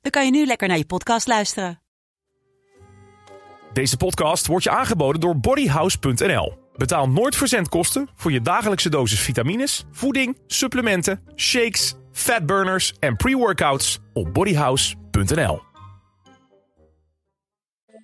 dan kan je nu lekker naar je podcast luisteren. Deze podcast wordt je aangeboden door bodyhouse.nl. Betaal nooit verzendkosten voor je dagelijkse dosis vitamines, voeding, supplementen, shakes, fatburners en pre-workouts op bodyhouse.nl.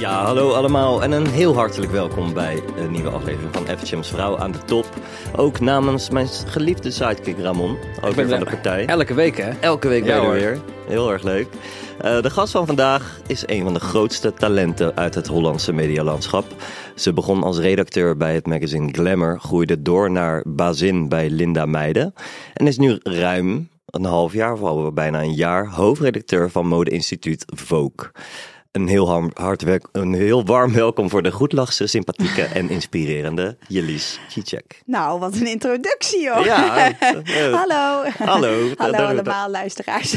Ja, hallo allemaal en een heel hartelijk welkom bij een nieuwe aflevering van FHM's Vrouw aan de Top. Ook namens mijn geliefde sidekick Ramon, ook weer van de partij. Elke week, hè? Elke week Ja, ben je er hoor. weer. Heel erg leuk. Eh, de gast van vandaag is een van de grootste talenten uit het Hollandse medialandschap. Ze begon als redacteur bij het magazine Glamour, groeide door naar bazin bij Linda Meijden en is nu ruim een half jaar, of al bijna een jaar, hoofdredacteur van modeinstituut Vogue. Een heel, hard werk, een heel warm welkom voor de goedlachse, sympathieke en inspirerende Jelis Cicek. Nou, wat een introductie, joh. Ja, eh, Hallo. Hallo. Hallo allemaal luisteraars.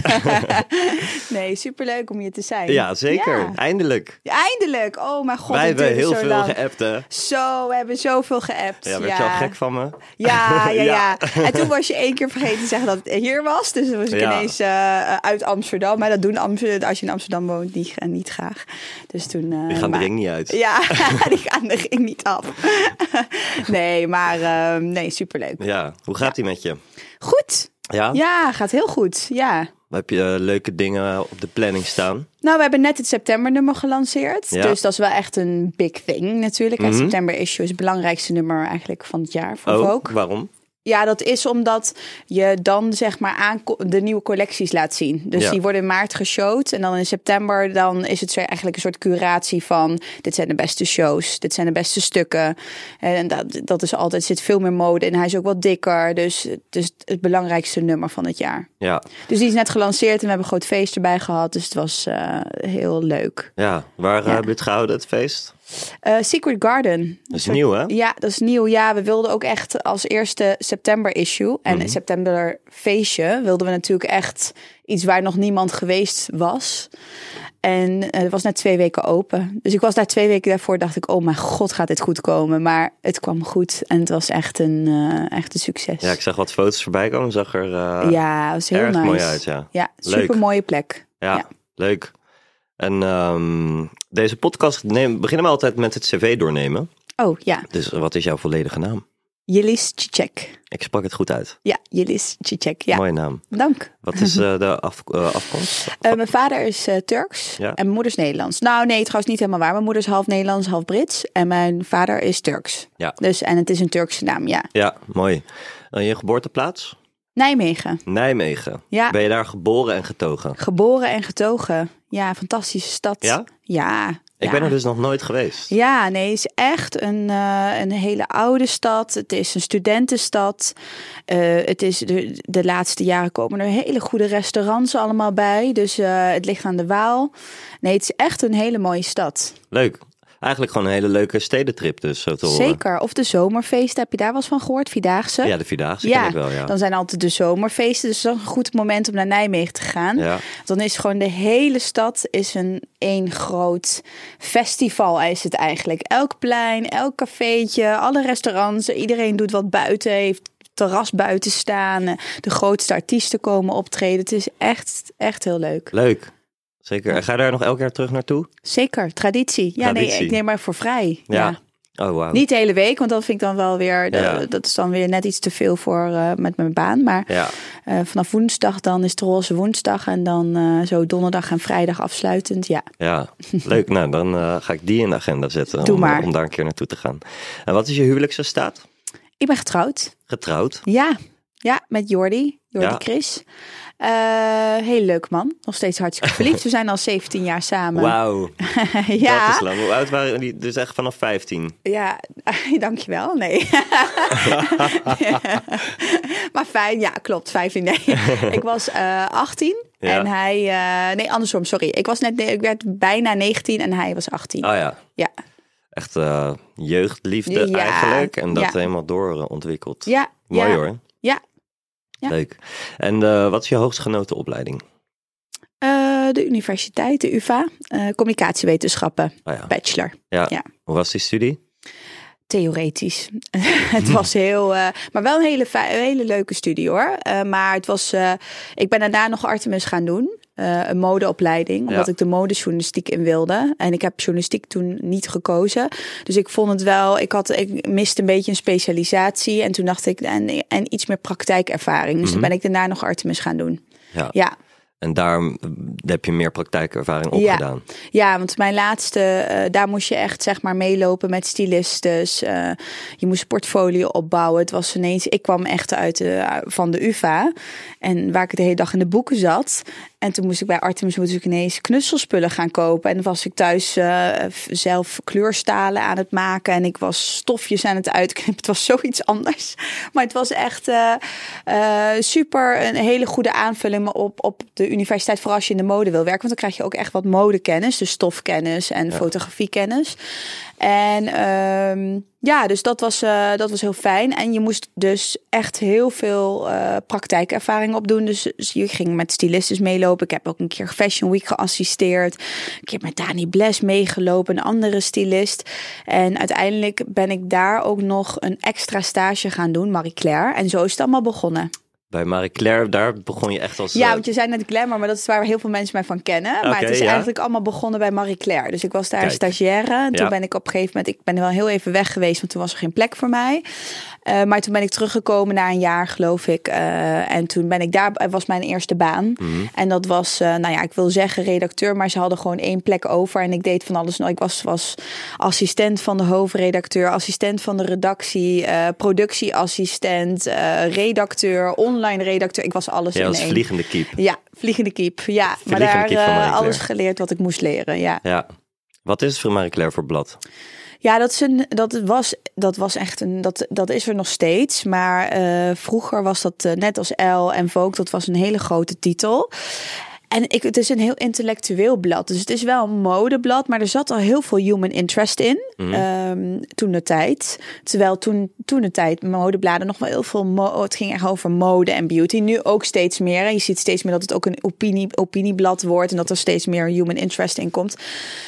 nee, superleuk om hier te zijn. Ja, zeker. Ja. Eindelijk. Eindelijk. Oh mijn god, Wij hebben heel veel lang. geappt, hè? Zo, we hebben zoveel geappt. Ja, werd je al gek van me? Ja, ja, Ja. ja, En toen was je één keer vergeten te zeggen dat het hier was. Dus dan was ik Ja. ineens eh, uit Amsterdam. Maar dat doen Amsterdam, als je in Amsterdam woont niet, eh, niet graag. Dus toen... eh, Die gaan de ring niet uit. Ja, die gaan de ring niet af. nee, maar eh, nee, superleuk. Ja, hoe gaat die met je? Goed. Ja? Ja, gaat heel goed. Ja. Heb je eh, leuke dingen op de planning staan? Nou, we hebben net het septembernummer gelanceerd. Ja. Dus dat is wel echt een big thing natuurlijk. Het Mhm. september issue is het belangrijkste nummer eigenlijk van het jaar voor Oh, Vogue. waarom? Ja, dat is omdat je dan zeg maar aan de nieuwe collecties laat zien. Dus Ja. die worden in maart geshowd. En dan in september dan is het eigenlijk een soort curatie van... dit zijn de beste shows, dit zijn de beste stukken. En dat, dat is altijd, zit veel meer mode en hij is ook wat dikker. Dus het is het belangrijkste nummer van het jaar. Ja, Dus die is net gelanceerd en we hebben een groot feest erbij gehad. Dus het was eh, heel leuk. ja. waar eh, Ja. heb je het gehouden, het feest? Eh, Secret Garden. Dat is nieuw, hè? Ja, dat is nieuw. Ja, we wilden ook echt als eerste september issue en een september feestje wilden we natuurlijk echt iets waar nog niemand geweest was. En eh, het was net twee weken open. Dus ik was daar twee weken daarvoor, dacht ik, oh mijn god, gaat dit goed komen? Maar het kwam goed en het was echt een, eh, echt een succes. Ja, ik zag wat foto's voorbij komen. Zag er ja, was heel erg nice. mooi uit, ja. Ja, super mooie plek. Ja, Ja. leuk. En ehm, deze podcast neem, beginnen we altijd met het cv doornemen. Oh ja, Dus wat is jouw volledige naam? Jelis Cicek. Ik sprak het goed uit. Ja, Jelis Cicek. Ja, Mooie naam. dank. Wat is eh, de af, eh, afkomst? Eh, mijn vader is Turks Ja. en mijn moeder is Nederlands. Nou nee, trouwens niet helemaal waar. Mijn moeder is half Nederlands, half Brits. En mijn vader is Turks. Ja. Dus, en het is een Turkse naam, ja. Ja, mooi. En je geboorteplaats? Nijmegen. Nijmegen. Ja. Ben je daar geboren en getogen? Geboren en getogen. Ja, fantastische stad. Ja? Ja. Ik ja. ben er dus nog nooit geweest. Ja, nee, het is echt een, eh, een hele oude stad. Het is een studentenstad. Eh, het is de, de laatste jaren komen er hele goede restaurants allemaal bij. Dus eh, het ligt aan de Waal. Nee, het is echt een hele mooie stad. Leuk. Eigenlijk gewoon een hele leuke stedentrip dus, zo te horen. Zeker. Of de zomerfeesten. Heb je daar wel eens van gehoord? Vierdaagse? Ja, de Vierdaagse ken ik wel, ja. dan zijn altijd de zomerfeesten. Dus dat is een goed moment om naar Nijmegen te gaan. Ja, Dan is gewoon de hele stad is een één groot festival is het eigenlijk. Elk plein, elk cafeetje, alle restaurants. Iedereen doet wat buiten, heeft terras buiten staan. De grootste artiesten komen optreden. Het is echt, echt heel leuk. leuk. Zeker. En ga je daar nog elk jaar terug naartoe? Zeker, traditie. Ja, nee, ik neem maar voor vrij. Ja. Ja. Oh, wauw. Niet de hele week, want dat vind ik dan wel weer, de- Ja. dat is dan weer net iets te veel voor eh, met mijn baan. Maar Ja, eh, vanaf woensdag dan is het roze woensdag en dan eh, zo donderdag en vrijdag afsluitend. Ja, ja. leuk. Nou, dan ga ik die in de agenda zetten Doe om, maar. om daar een keer naartoe te gaan. En wat is je huwelijkse staat? ik ben getrouwd. Getrouwd? Ja, ja met Jordi, Jordi Ja. Chris. Eh heel leuk man, nog steeds hartstikke verliefd. We zijn al 17 jaar samen. Wauw, ja, dat is lang. Hoe oud waren jullie? Dus echt vanaf 15? Ja, dankjewel. Nee. maar fijn, ja, klopt. 15. Nee. ik was eh 18 Ja. en hij. eh, nee, andersom, sorry. Ik was net. Ik werd bijna 19 en hij was 18. Oh ja, Ja. echt eh, jeugdliefde Ja, eigenlijk. En dat ja. helemaal doorontwikkeld. Ja. Mooi ja, hoor. Ja. Ja. Leuk. En eh, wat is je hoogst genoten opleiding? Eh, de universiteit, de UvA, eh, communicatiewetenschappen, Oh ja. bachelor. Ja. Ja. Hoe was die studie? Theoretisch. het was heel, eh, maar wel een hele, hele leuke studie hoor. Eh, maar het was, eh, ik ben daarna nog Artemis gaan doen. een modeopleiding, omdat Ja. ik de modejournalistiek in wilde. En ik heb journalistiek toen niet gekozen. Dus ik vond het wel, ik, had, ik miste een beetje een specialisatie. En toen dacht ik, en, en iets meer praktijkervaring. Dus Mhm. toen ben ik daarna nog Artemis gaan doen. Ja. Ja, En daar heb je meer praktijkervaring op Ja. gedaan. Ja, want mijn laatste, eh, daar moest je echt zeg maar meelopen met stylistes. eh, je moest portfolio opbouwen. Het was ineens, ik kwam echt uit de, van de UvA. En waar ik de hele dag in de boeken zat. En toen moest ik bij Artemis moest ik ineens knutselspullen gaan kopen. En dan was ik thuis eh, zelf kleurstalen aan het maken. En ik was stofjes aan het uitknippen. Het was zoiets anders. Maar het was echt eh, eh, super. Een hele goede aanvulling op, op de universiteit. Vooral als je in de mode wil werken. Want dan krijg je ook echt wat modekennis. Dus stofkennis en fotografiekennis. En ehm, ja, dus dat was, eh, dat was heel fijn. En je moest dus echt heel veel eh, praktijkervaring opdoen. Dus, dus je ging met stylistes meelopen. Ik heb ook een keer Fashion Week geassisteerd. Een keer met Dani Bles meegelopen, een andere stylist. En uiteindelijk ben ik daar ook nog een extra stage gaan doen, Marie Claire. En zo is het allemaal begonnen. Bij Marie Claire, daar begon je echt als... Ja, eh, want je zei net glamour, maar dat is waar heel veel mensen mij van kennen. maar het is ja. eigenlijk allemaal begonnen bij Marie Claire. Dus ik was daar Kijk. stagiaire. En toen Ja. ben ik op een gegeven moment, ik ben wel heel even weg geweest, want toen was er geen plek voor mij. Eh, maar toen ben ik teruggekomen na een jaar, geloof ik. Eh, en toen ben ik daar, het was mijn eerste baan. Mhm. En dat was, eh, nou ja, ik wil zeggen redacteur, maar ze hadden gewoon één plek over. En ik deed van alles. nog. ik was, was assistent van de hoofdredacteur, assistent van de redactie, eh, productieassistent, eh, redacteur, online redacteur. Ik was alles Jij in was één. vliegende kiep. Ja, vliegende kiep. Ja, maar daar eh, alles geleerd wat ik moest leren. Ja, Ja. Wat is het voor Marie Claire voor blad? Ja dat, is een, dat, was, dat was echt een. Dat, dat is er nog steeds. Maar eh, vroeger was dat eh, net als Elle en Vogue, dat was een hele grote titel. En ik, het is een heel intellectueel blad. Dus het is wel een modeblad, maar er zat al heel veel human interest in. ehm, toen de tijd. Terwijl toen, toen de tijd modebladen nog wel heel veel. Mo het ging echt over mode en beauty. Nu ook steeds meer. En je ziet steeds meer dat het ook een opinie, opinieblad wordt. En dat er steeds meer human interest in komt.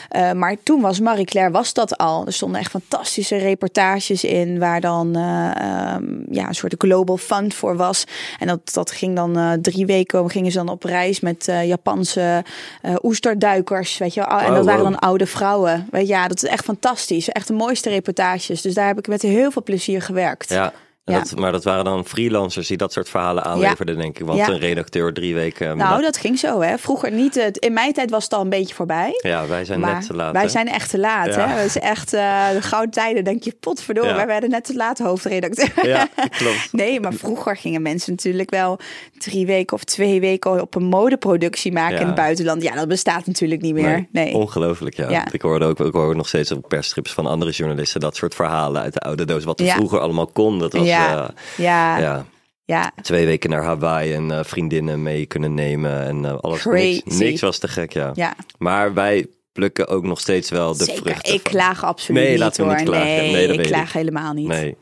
Eh, maar toen was Marie Claire was dat al. Er stonden echt fantastische reportages in. Waar dan eh, ehm, ja, een soort global fund voor was. En dat, dat ging dan eh, drie weken. Gingen ze dan op reis met Japanse eh, oesterduikers. Weet je wel. En Oh, dat waren wow. dan oude vrouwen. Weet je, ja, dat is echt fantastisch. Echt de mooiste reportages. Dus daar heb ik met heel veel plezier gewerkt. Ja. Ja. Dat, maar dat waren dan freelancers die dat soort verhalen aanleverden, denk ik. Want Ja. een redacteur drie weken... Nou, dat ging zo, hè. Vroeger niet. Het, in mijn tijd was het al een beetje voorbij. Ja, wij zijn net te laat. wij hè? zijn echt te laat, hè. Dat is echt eh, de gouden tijden. Denk je, potverdorie, wij werden net te laat hoofdredacteur. Ja, klopt. Nee, maar vroeger gingen mensen natuurlijk wel drie weken of twee weken op een modeproductie maken in het buitenland. Ja, dat bestaat natuurlijk niet meer. Nee. Ongelooflijk, ja. Ik hoorde ook, ik hoor nog steeds op persstrips van andere journalisten dat soort verhalen uit de oude doos. Wat er Ja. vroeger allemaal kon, dat was Ja. ja. Ja, ja. twee weken naar Hawaii en eh, vriendinnen mee kunnen nemen en eh, alles. Niks, Crazy. niks was te gek, ja. ja. Maar wij plukken ook nog steeds wel de Zeker. vruchten. Ik van- klaag absoluut Nee, niet laten we hoor. niet klagen. Nee, Nee, ik klaag ik. helemaal niet. Nee.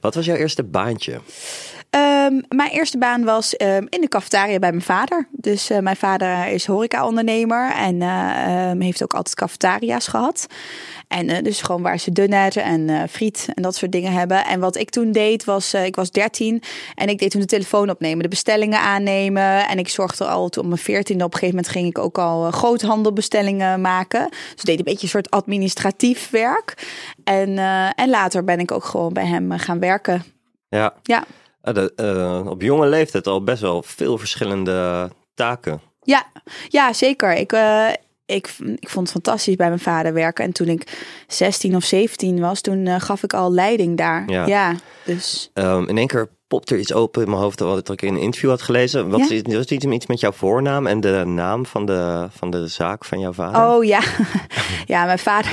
Wat was jouw eerste baantje? Ehm, mijn eerste baan was ehm, in de cafetaria bij mijn vader. Dus eh, mijn vader is horeca-ondernemer en eh, ehm, heeft ook altijd cafetaria's gehad. En eh, dus gewoon waar ze dunner en friet en dat soort dingen hebben. En wat ik toen deed was, ik was 13 en ik deed toen de telefoon opnemen, de bestellingen aannemen. En ik zorgde al toen op mijn 14e op een gegeven moment ging ik ook al groothandelbestellingen maken. Dus ik deed een beetje een soort administratief werk. En, en later ben ik ook gewoon bij hem gaan werken. Ja. Ja. De, eh, op jonge leeftijd al best wel veel verschillende taken. Ja, ja zeker. Ik, eh, ik, ik vond het fantastisch bij mijn vader werken. En toen ik 16 of 17 was, toen eh, gaf ik al leiding daar. Ja. Ja, dus Ehm, in één keer popt er iets open in mijn hoofd wat ik in een interview had gelezen. Wat Ja. is, was iets, iets met jouw voornaam en de naam van de, van de zaak van jouw vader? Oh ja, ja, mijn vader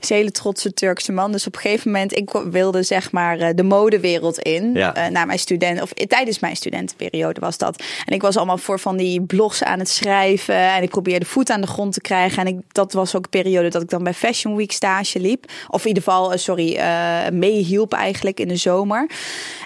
is een hele trotse Turkse man. Dus op een gegeven moment, ik wilde zeg maar eh, de modewereld in. Ja. eh, na mijn student, of tijdens mijn studentenperiode was dat. En ik was allemaal voor van die blogs aan het schrijven. En ik probeerde voet aan de grond te krijgen. En ik, dat was ook een periode dat ik dan bij Fashion Week stage liep. Of in ieder geval, eh, sorry, eh meehielp eigenlijk in de zomer.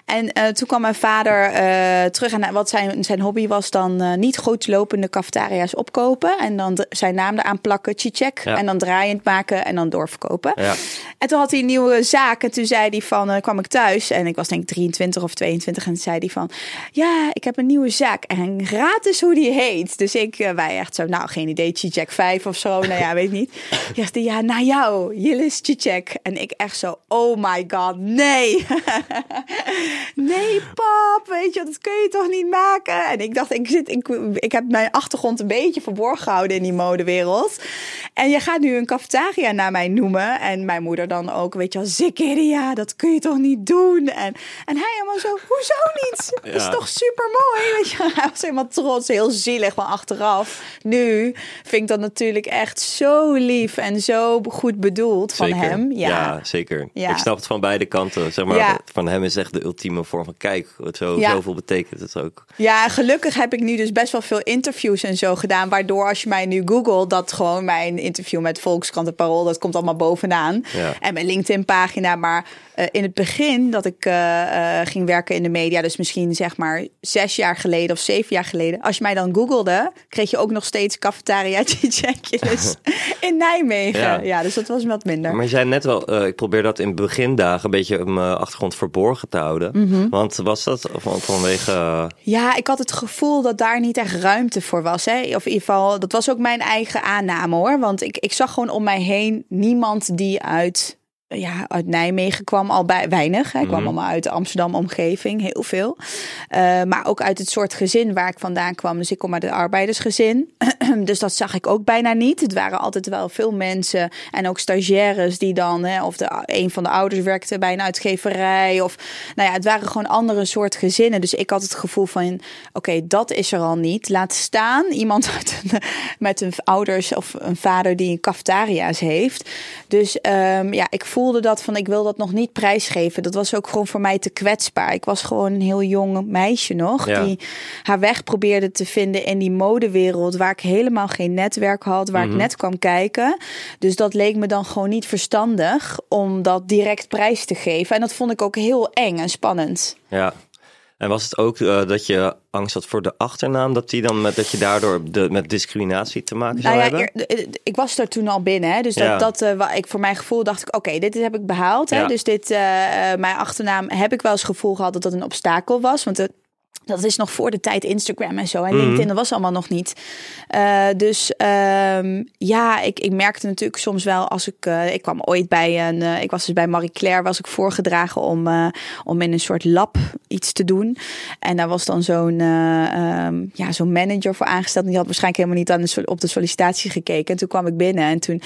En eh, toen kwam mijn vader eh, terug en wat zijn, zijn hobby was dan eh, niet goed lopende cafetaria's opkopen. En dan zijn naam eraan plakken. Ja. En dan draaiend maken en dan doorverkopen. Ja. En toen had hij een nieuwe zaak. En toen zei hij van, eh, kwam ik thuis. En ik was denk ik 23 of 22. En toen zei hij van, ja, ik heb een nieuwe zaak. En raad eens hoe die heet. Dus ik, wij echt zo, nou, geen idee, Chichek 5 of zo. Nou ja, weet niet. Ja, zei, ja, naar jou, Jillis Chichek. En ik echt zo, oh my god, nee. nee, pap, weet je, dat kun je toch niet maken? En ik dacht, ik, zit, ik, ik heb mijn achtergrond een beetje verborgen gehouden in die modewereld. En je gaat nu een cafetaria naar mij noemen. En mijn moeder dan ook, weet je wel, Zikkeria, dat kun je toch niet doen? En, en hij helemaal zo, hoezo niet? Dat is Ja. toch super mooi? Weet je, hij was helemaal trots, heel zielig, maar achteraf. Nu vind ik dat natuurlijk echt zo lief en zo goed bedoeld van Zeker. hem. Ja. zeker. Ja. Ik snap het van beide kanten. Zeg maar. Van hem is echt de ultieme vorm van kijk, wat zo, Ja. zoveel betekent het ook. Ja, gelukkig heb ik nu dus best wel veel interviews en zo gedaan. Waardoor als je mij nu googelt, dat gewoon mijn interview met Volkskrant en Parool, dat komt allemaal bovenaan. Ja. En mijn LinkedIn pagina. Maar eh, in het begin dat ik eh, eh, ging werken in de media, dus misschien zeg maar zes jaar geleden of zeven jaar geleden. Als je mij dan googelde, kreeg je ook nog steeds cafetaria checkjes in Nijmegen. Ja. Ja. dus dat was wat minder. Maar je zei net wel, ik probeer dat in begindagen een beetje mijn achtergrond verborgen te houden. Mhm. Want was dat van, vanwege... eh, Ja, ik had het gevoel dat daar niet echt ruimte voor was. Hè? Of in ieder geval, dat was ook mijn eigen aanname hoor. Want ik, ik zag gewoon om mij heen niemand die uit, ja, uit Nijmegen kwam. Al bij weinig. Hè? Ik kwam allemaal uit de Amsterdam omgeving, heel veel. Eh, maar ook uit het soort gezin waar ik vandaan kwam. Dus ik kom uit het arbeidersgezin. dus dat zag ik ook bijna niet. Het waren altijd wel veel mensen en ook stagiaires die dan, hè, of de, een van de ouders werkte bij een uitgeverij. Of nou ja, het waren gewoon andere soort gezinnen. Dus ik had het gevoel van, oké, dat is er al niet. Laat staan iemand een- met een ouders of een vader die een cafetaria's heeft. Dus ehm, ja, ik voelde dat van, ik wil dat nog niet prijsgeven. Dat was ook gewoon voor mij te kwetsbaar. Ik was gewoon een heel jong meisje nog, Ja. die haar weg probeerde te vinden in die modewereld, waar ik helemaal geen netwerk had, waar ik net kwam kijken. Dus dat leek me dan gewoon niet verstandig om dat direct prijs te geven. En dat vond ik ook heel eng en spannend. Ja. En was het ook eh, dat je angst had voor de achternaam, dat, die dan met, dat je daardoor de, met discriminatie te maken zou Nou ja, hebben? eer- ik was er toen al binnen, hè? dus dat, Ja. dat eh, wa- ik voor mijn gevoel dacht ik, oké, dit heb ik behaald. Hè? Ja. Dus dit, eh, eh, mijn achternaam heb ik wel eens gevoel gehad dat dat een obstakel was, want het, dat is nog voor de tijd Instagram en zo. En LinkedIn, dat was allemaal nog niet. Eh, dus ehm, ja, ik, ik merkte natuurlijk soms wel als ik... eh, ik kwam ooit bij een... eh, ik was dus bij Marie Claire, was ik voorgedragen om, om in een soort lab iets te doen. En daar was dan zo'n eh, ehm, ja, zo'n manager voor aangesteld. En die had waarschijnlijk helemaal niet aan de, op de sollicitatie gekeken. En toen kwam ik binnen en toen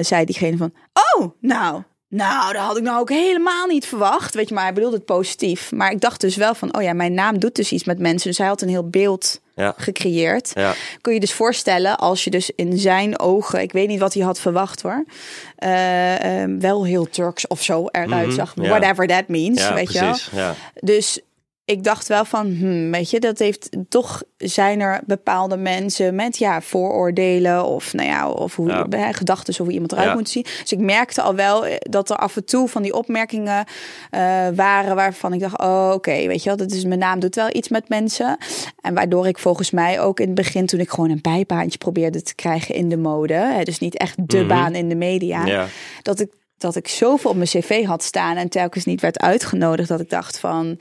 zei diegene van... Oh, nou... Nou, dat had ik nou ook helemaal niet verwacht. Weet je, maar hij bedoelde het positief. Maar ik dacht dus wel van, oh ja, mijn naam doet dus iets met mensen. Dus hij had een heel beeld Ja. gecreëerd. Ja. Kun je dus voorstellen als je dus in zijn ogen, ik weet niet wat hij had verwacht hoor, eh, ehm, wel heel Turks of zo eruit Mhm, zag. Whatever that means, Ja, weet je wel. precies. Ja. Dus ik dacht wel van, hmm, weet je, dat heeft toch zijn er bepaalde mensen met ja vooroordelen of nou ja of hoe Ja. hè, gedachten over hoe iemand eruit Ja. moet zien. Dus ik merkte al wel eh, dat er af en toe van die opmerkingen eh, waren waarvan ik dacht, oh oké, weet je wel, dat is mijn naam doet wel iets met mensen en waardoor ik volgens mij ook in het begin toen ik gewoon een bijbaantje probeerde te krijgen in de mode, hè, dus niet echt de Mhm. baan in de media, Ja. dat ik dat ik zoveel op mijn cv had staan en telkens niet werd uitgenodigd dat ik dacht van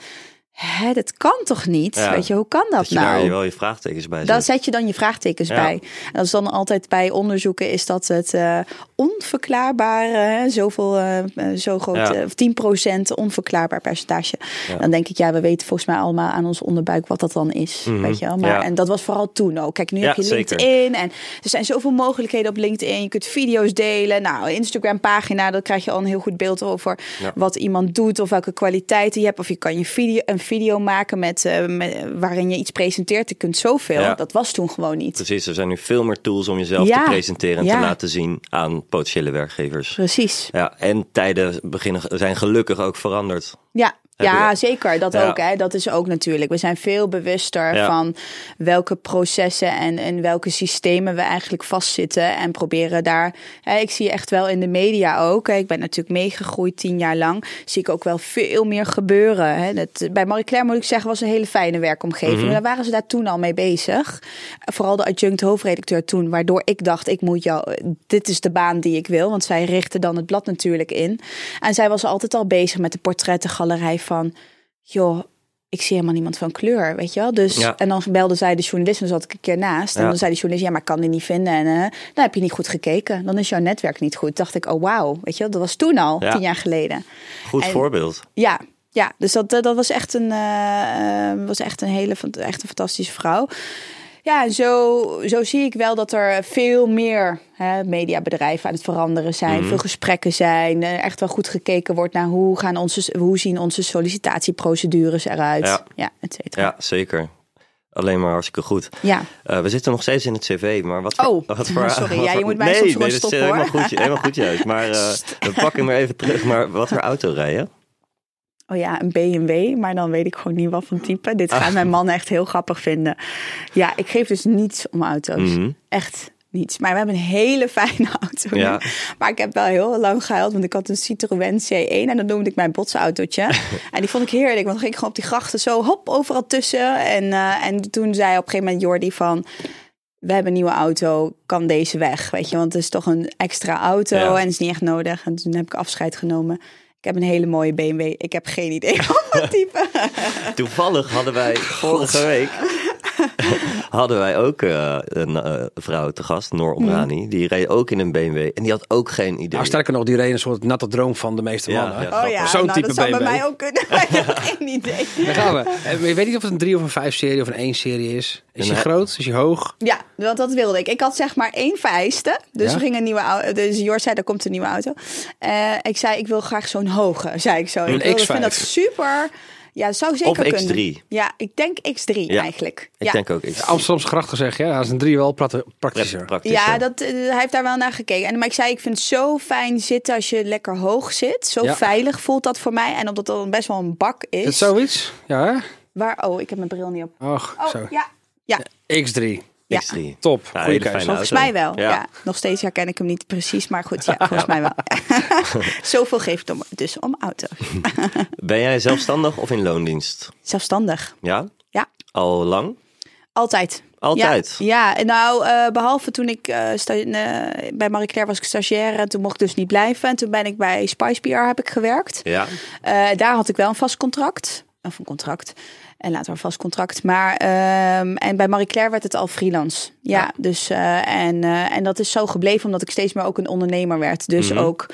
Hè, dat kan toch niet? Ja. Weet je, hoe kan dat, Dat je nou? daar je wel je vraagtekens bij Daar zet. je dan je vraagtekens Ja. bij. En dat is dan altijd bij onderzoeken is dat het eh, onverklaarbare, hè, zoveel, eh, eh, zo groot, Ja. eh, of 10% onverklaarbaar percentage. Dan denk ik, ja, we weten volgens mij allemaal aan ons onderbuik wat dat dan is. Mhm. Weet je wel? Maar. En dat was vooral toen ook. Kijk, nu heb je zeker. LinkedIn en er zijn zoveel mogelijkheden op LinkedIn. Je kunt video's delen. Nou, Instagram pagina, dan krijg je al een heel goed beeld over wat iemand doet of welke kwaliteiten je hebt. Of je kan je video, een video maken met, eh, met, waarin je iets presenteert. Je kunt zoveel. Ja. Dat was toen gewoon niet. Precies, er zijn nu veel meer tools om jezelf Ja. te presenteren en Ja. te laten zien aan potentiële werkgevers. Precies. Ja, en tijden beginnen, zijn gelukkig ook veranderd. Ja, ja je- zeker. Dat Ja. ook. Hè. Dat is ook natuurlijk. We zijn veel bewuster Ja. van welke processen en, en welke systemen we eigenlijk vastzitten. En proberen daar. Hè, ik zie echt wel in de media ook. hè, Ik ben natuurlijk meegegroeid tien jaar lang. Zie ik ook wel veel meer gebeuren. Hè. Dat, bij Marie Claire moet ik zeggen, was een hele fijne werkomgeving. Mhm. Daar waren ze daar toen al mee bezig. Vooral de adjunct hoofdredacteur toen. Waardoor ik dacht, ik moet jou. Dit is de baan die ik wil. Want zij richtte dan het blad natuurlijk in. En zij was altijd al bezig met de portrettengalerij van, joh, ik zie helemaal niemand van kleur, weet je wel. Dus, Ja. En dan belde zij de journalist, en zat ik een keer naast. En Ja. dan zei de journalist, ja, maar ik kan die niet vinden. En eh, dan heb je niet goed gekeken. Dan is jouw netwerk niet goed. Dacht ik, oh wauw, weet je wel. Dat was toen al, Ja. tien jaar geleden. Goed En- voorbeeld. Ja, ja dus dat, dat was, echt een, eh, eh, was echt een hele echt een fantastische vrouw. Ja, zo, zo zie ik wel dat er veel meer hè, mediabedrijven aan het veranderen zijn. Mhm. Veel gesprekken zijn. eh, Echt wel goed gekeken wordt naar hoe, gaan onze, hoe zien onze sollicitatieprocedures eruit. Ja. Ja, et cetera. Ja, zeker. Alleen maar hartstikke goed. Ja. Eh, we zitten nog steeds in het cv, maar wat voor... Oh, wat voor sorry. wat Ja, je moet mij nee, soms nee, gewoon stoppen, helemaal goed, helemaal goed juist. Maar eh, we pakken hem even terug. Maar wat voor auto rijden? Oh ja, een BMW, maar dan weet ik gewoon niet wat van type. Dit Ah. gaat mijn man echt heel grappig vinden. Ja, ik geef dus niets om auto's. Mhm. Echt niets. Maar we hebben een hele fijne auto. Ja. Maar ik heb wel heel lang gehuild, want ik had een Citroën C1 en dat noemde ik mijn botsautootje. en die vond ik heerlijk, want dan ging ik gewoon op die grachten zo hop overal tussen. En, eh, en toen zei op een gegeven moment Jordi van... We hebben een nieuwe auto, kan deze weg? Weet je, want het is toch een extra auto Ja. en is niet echt nodig. En toen heb ik afscheid genomen. Ik heb een hele mooie BMW. Ik heb geen idee wat type. Toevallig hadden wij vorige week hadden wij ook eh, een eh, vrouw te gast, Noor Omrani. Die reed ook in een BMW en die had ook geen idee. Nou, sterker nog, die reed een soort natte droom van de meeste Ja, mannen. ja. Oh ja, Zo'n nou, type dat zou bij mij ook kunnen. Maar ik heb geen idee. Daar gaan we. Eh, Je weet niet of het een 3 of een 5 serie of een 1 serie is. Is je Nee. groot? Is je hoog? Ja, want dat wilde ik. Ik had zeg maar één vereiste. Dus Ja? we gingen een nieuwe auto. Dus Jor zei, er komt een nieuwe auto. Eh, ik zei, ik wil graag zo'n hoge, zei ik zo. Een ik wilde, X5. vind dat super. Ja, dat zou zeker Of kunnen. X3. Ja, ik denk X3 Ja, eigenlijk. Ik ja. denk ook iets. Amsterdamse grachten zeg je, ja, dat is een 3 wel pra- praktischer. praktisch. Ja, dat, hij heeft daar wel naar gekeken. En, maar ik zei, ik vind het zo fijn zitten als je lekker hoog zit. Zo Ja. veilig voelt dat voor mij. En omdat het dan best wel een bak is. Is het zoiets? Ja, hè? Waar, oh, ik heb mijn bril niet op. Och, Oh, zo. ja. Ja, X3. Ja. X3. Top. Ja, Goeie hele keuze. fijne Volgens auto. mij wel. Ja. Ja. Nog steeds herken ik hem niet precies, maar goed, ja, volgens mij wel. Zoveel geeft om, dus om auto. Ben jij zelfstandig of in loondienst? Zelfstandig. Ja? Ja, Al lang? altijd. Altijd? Ja, ja en nou, eh, behalve toen ik eh, eh, bij Marie Claire was ik stagiaire en toen mocht ik dus niet blijven. En toen ben ik bij Spice PR heb ik gewerkt. Ja. Eh, daar had ik wel een vast contract. Of een contract. En later een vast contract. Maar ehm, en bij Marie Claire werd het al freelance. Ja, Ja. dus eh, en, eh, en dat is zo gebleven omdat ik steeds meer ook een ondernemer werd. Dus Mhm. ook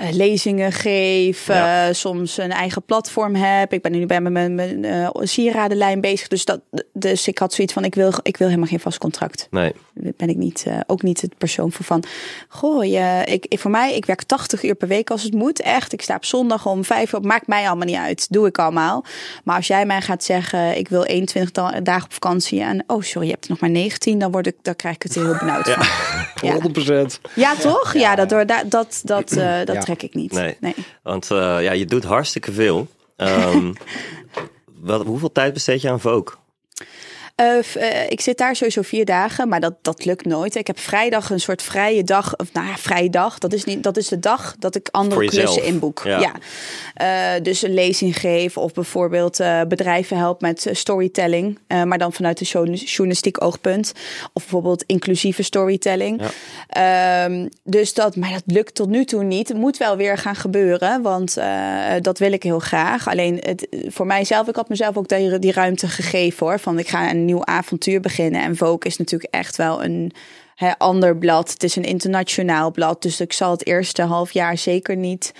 eh, lezingen geef, Ja. eh, soms een eigen platform heb. Ik ben nu bij mijn, mijn eh, sieradenlijn bezig. Dus, dat, dus ik had zoiets van, ik wil, ik wil helemaal geen vast contract. Nee. Daar ben ik niet, ook niet het persoon voor van. Goh, je, ik, ik- voor mij, ik werk 80 uur per week als het moet. Echt. Ik sta op zondag om vijf uur op. Maakt mij allemaal niet uit. Doe ik allemaal. Maar als jij mij gaat zeggen, ik wil 21 da- dagen op vakantie. En oh, sorry, je hebt er nog maar 19. Dan, word ik, dan krijg ik het heel benauwd van. Ja. 100%. Ja, toch? Ja, dat, door, dat, dat, dat, dat Ja. Trek ik niet. Nee. nee. Want eh, ja, je doet hartstikke veel. Wat, hoeveel tijd besteed je aan Vogue? Uh, uh, ik zit daar sowieso vier dagen, maar dat, dat lukt nooit. Ik heb vrijdag een soort vrije dag. Of nou ja, vrije dag. Dat is, niet, dat is de dag dat ik andere klussen inboek. Ja. ja. Uh, dus een lezing geef of bijvoorbeeld bedrijven help met storytelling. maar dan vanuit de journalistiek oogpunt. Of bijvoorbeeld inclusieve storytelling. Ja. Um, dus dat, maar dat lukt tot nu toe niet. Het moet wel weer gaan gebeuren, want dat wil ik heel graag. Alleen het, voor mijzelf, ik had mezelf ook die, die ruimte gegeven hoor. Van ik ga een nieuw avontuur beginnen. En Vogue is natuurlijk echt wel een ander blad. Het is een internationaal blad. Dus ik zal het eerste half jaar zeker niet,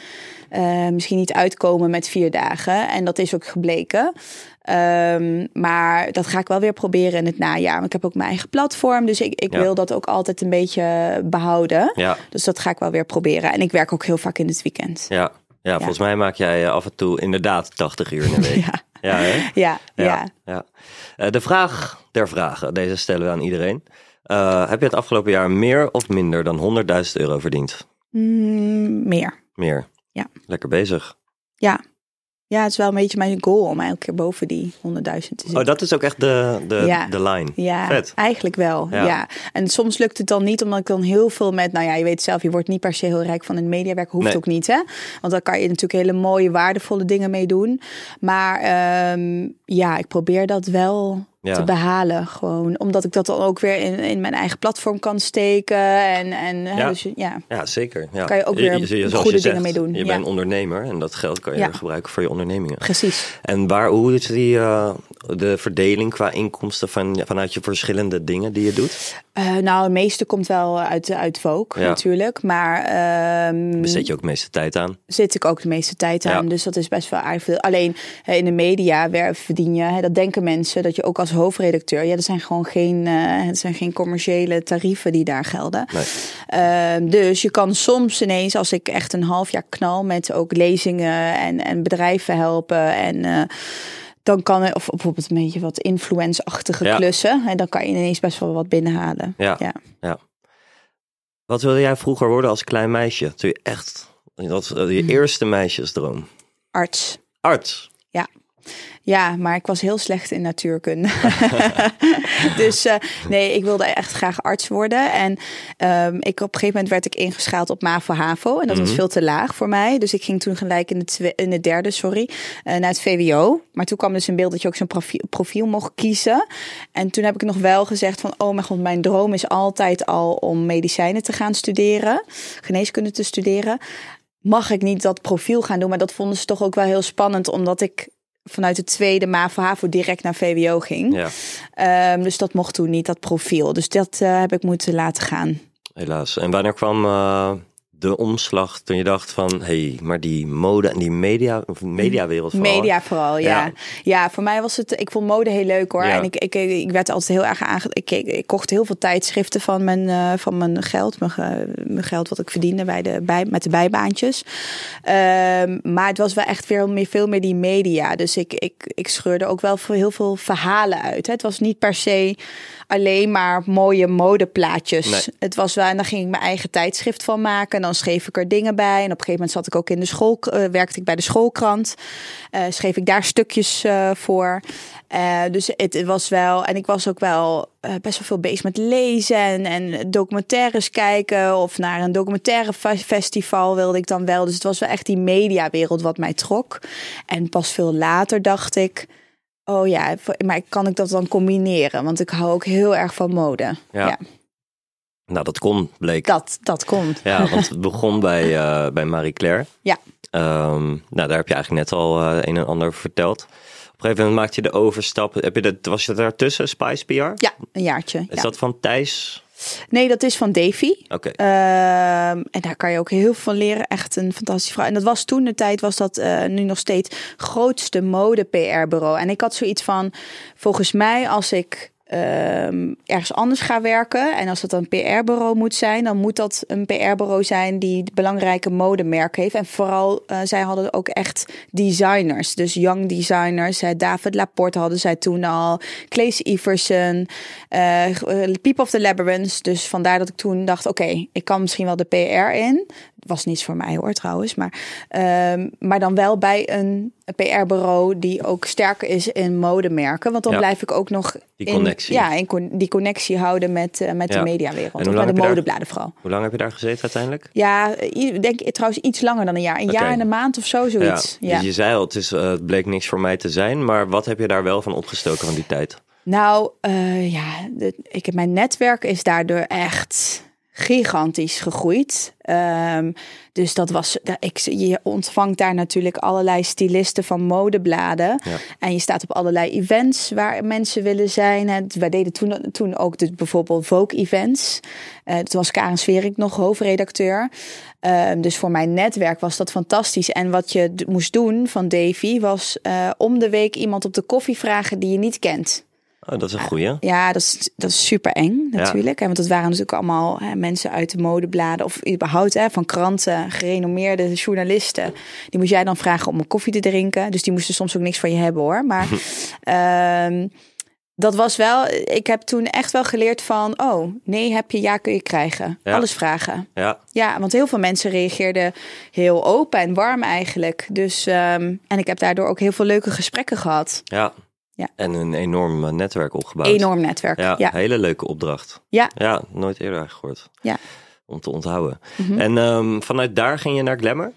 uh, misschien niet uitkomen met vier dagen. En dat is ook gebleken. Um, maar dat ga ik wel weer proberen in het najaar. ik heb ook mijn eigen platform. Dus ik, ik wil dat ook altijd een beetje behouden. Ja. Dus dat ga ik wel weer proberen. En ik werk ook heel vaak in het weekend. Ja, ja, volgens mij maak jij af en toe inderdaad 80 uur in de week. ja. Ja, hè? ja, ja. ja. Uh, de vraag der vragen, deze stellen we aan iedereen. Uh, heb je het afgelopen jaar meer of minder dan 100.000 euro verdiend? Mm, meer. Meer? Ja. Lekker bezig. Ja, ja, het is wel een beetje mijn goal om elke keer boven die 100.000 te zitten. Oh, dat is ook echt de, de, ja. de line. Ja, Vet. eigenlijk wel. Ja. En soms lukt het dan niet, omdat ik dan heel veel met... Nou ja, je weet zelf, je wordt niet per se heel rijk van het mediawerk. Hoeft ook niet, hè? Want dan kan je natuurlijk hele mooie, waardevolle dingen mee doen. Maar um, ja, ik probeer dat wel ja. te behalen. Gewoon omdat ik dat dan ook weer in, in mijn eigen platform kan steken. En, en ja. Dus, ja. ja, zeker. Ja. Kan je ook weer je, je, goede dingen mee doen. Je bent ondernemer en dat geld kan je gebruiken voor je ondernemingen. Precies. En waar, hoe is die, uh, de verdeling qua inkomsten van, vanuit je verschillende dingen die je doet? Uh, nou, het meeste komt wel uit, uit Vogue natuurlijk. Maar... Um, je ook de meeste tijd aan? Zit ik ook de meeste tijd aan. Dus dat is best wel aardig veel. Alleen in de media verdien je, dat denken mensen, dat je ook als hoofdredacteur, ja, er zijn gewoon geen, uh, er zijn geen commerciële tarieven die daar gelden. Nee. Uh, dus je kan soms ineens, als ik echt een half jaar knal met ook lezingen en, en bedrijven helpen en dan kan of bijvoorbeeld een beetje wat influence-achtige ja. klussen, en dan kan je ineens best wel wat binnenhalen. Ja. ja. ja. Wat wilde jij vroeger worden als klein meisje? Toen je echt, dat je hmm. eerste meisjesdroom? Arts. Arts? Ja. Ja, maar ik was heel slecht in natuurkunde. dus uh, nee, ik wilde echt graag arts worden. En um, ik, op een gegeven moment werd ik ingeschaald op MAVO-HAVO. En dat was mhm. veel te laag voor mij. Dus ik ging toen gelijk in de, in de derde, sorry, uh, naar het VWO. Maar toen kwam dus een beeld dat je ook zo'n profiel, profiel mocht kiezen. En toen heb ik nog wel gezegd van... oh mijn god, mijn droom is altijd al om medicijnen te gaan studeren. Geneeskunde te studeren mag ik niet dat profiel gaan doen. Maar dat vonden ze toch ook wel heel spannend, omdat ik vanuit de tweede MAVO-HAVO direct naar VWO ging. Ja. Um, dus dat mocht toen niet, dat profiel. Dus dat uh, heb ik moeten laten gaan. Helaas. En wanneer kwam uh, de omslag toen je dacht van, hé, hey, maar die mode en die media, of mediawereld vooral. Media vooral, ja. ja. voor mij was het, ik vond mode heel leuk hoor. En ik, ik, ik werd altijd heel erg aange... Ik, ik, kocht heel veel tijdschriften van mijn, uh, van mijn geld, mijn, mijn, geld wat ik verdiende bij de, bij, met de bijbaantjes. Um, maar het was wel echt veel meer, veel meer die media. Dus ik, ik, ik scheurde ook wel heel veel verhalen uit. Hè. Het was niet per se alleen maar mooie modeplaatjes. Het was wel, en dan ging ik mijn eigen tijdschrift van maken. En dan schreef ik er dingen bij. En op een gegeven moment zat ik ook in de school, uh, werkte ik bij de schoolkrant. Uh, schreef ik daar stukjes uh, voor. dus het, was wel, en ik was ook wel best wel veel bezig met lezen en, en documentaires kijken. Of naar een documentaire festival wilde ik dan wel. Dus het was wel echt die mediawereld wat mij trok. En pas veel later dacht ik oh ja, maar kan ik dat dan combineren? Want ik hou ook heel erg van mode. Ja. Nou, dat kon, bleek. Dat, dat komt. Ja, want het begon bij, uh, bij Marie Claire. Ja. Um, nou, daar heb je eigenlijk net al uh, een en ander verteld. Op een gegeven moment maakte je de overstap. Heb je dat, was je daartussen, Spice PR? Ja, een jaartje. Is ja. dat van Thijs? Nee, dat is van Davy. Oké. Okay. Uh, en daar kan je ook heel veel van leren. Echt een fantastische vrouw. En dat was toen de tijd, was dat uh, nu nog steeds grootste mode PR-bureau. En ik had zoiets van, volgens mij als ik um, ergens anders ga werken. En als dat een PR-bureau moet zijn, dan moet dat een PR-bureau zijn die belangrijke modemerken heeft. En vooral, uh, zij hadden ook echt designers. Dus young designers. Hè. David Laporte hadden zij toen al. Claes Iverson. Uh, Peep of the Labyrinth. Dus vandaar dat ik toen dacht, oké, ik kan misschien wel de PR in. Was niets voor mij hoor trouwens. Maar, ehm, maar dan wel bij een PR-bureau die ook sterker is in modemerken. Want dan Ja. blijf ik ook nog Die in- connectie. ja, in con- die connectie houden met, eh, met Ja. de mediawereld. En met de modebladen vooral. Hoe lang heb je daar gezeten uiteindelijk? Ja, ik denk trouwens iets langer dan een jaar. Een jaar en een maand of zo, zoiets. Ja. Dus je zei al, het, is, eh, het bleek niks voor mij te zijn. Maar wat heb je daar wel van opgestoken van die tijd? Nou, eh, ja, de, ik heb mijn netwerk is daardoor echt gigantisch gegroeid. Ehm, dus dat was, ik, je ontvangt daar natuurlijk allerlei stylisten van modebladen. Ja. En je staat op allerlei events waar mensen willen zijn. En wij deden toen, toen ook de, bijvoorbeeld Vogue-events. Eh toen was Karen Sverik nog hoofdredacteur. Ehm, dus voor mijn netwerk was dat fantastisch. En wat je moest doen van Davy was eh, om de week iemand op de koffie vragen die je niet kent. Oh, dat is een goeie. Ja, dat is, dat is super eng Ja. natuurlijk. hè, Want het waren natuurlijk allemaal hè, mensen uit de modebladen of überhaupt hè, van kranten, gerenommeerde journalisten. Die moest jij dan vragen om een koffie te drinken. Dus die moesten soms ook niks van je hebben hoor. Maar ehm, dat was wel, ik heb toen echt wel geleerd van, oh nee heb je, ja kun je krijgen. Ja. Alles vragen. Ja, Ja, want heel veel mensen reageerden heel open en warm eigenlijk. Dus, ehm, en ik heb daardoor ook heel veel leuke gesprekken gehad. ja. Ja. En een enorm eh, netwerk opgebouwd. Enorm netwerk. Ja, Ja, hele leuke opdracht. Ja. Ja, nooit eerder gehoord. Ja. Om te onthouden. Mhm. En ehm, vanuit daar ging je naar Glamour?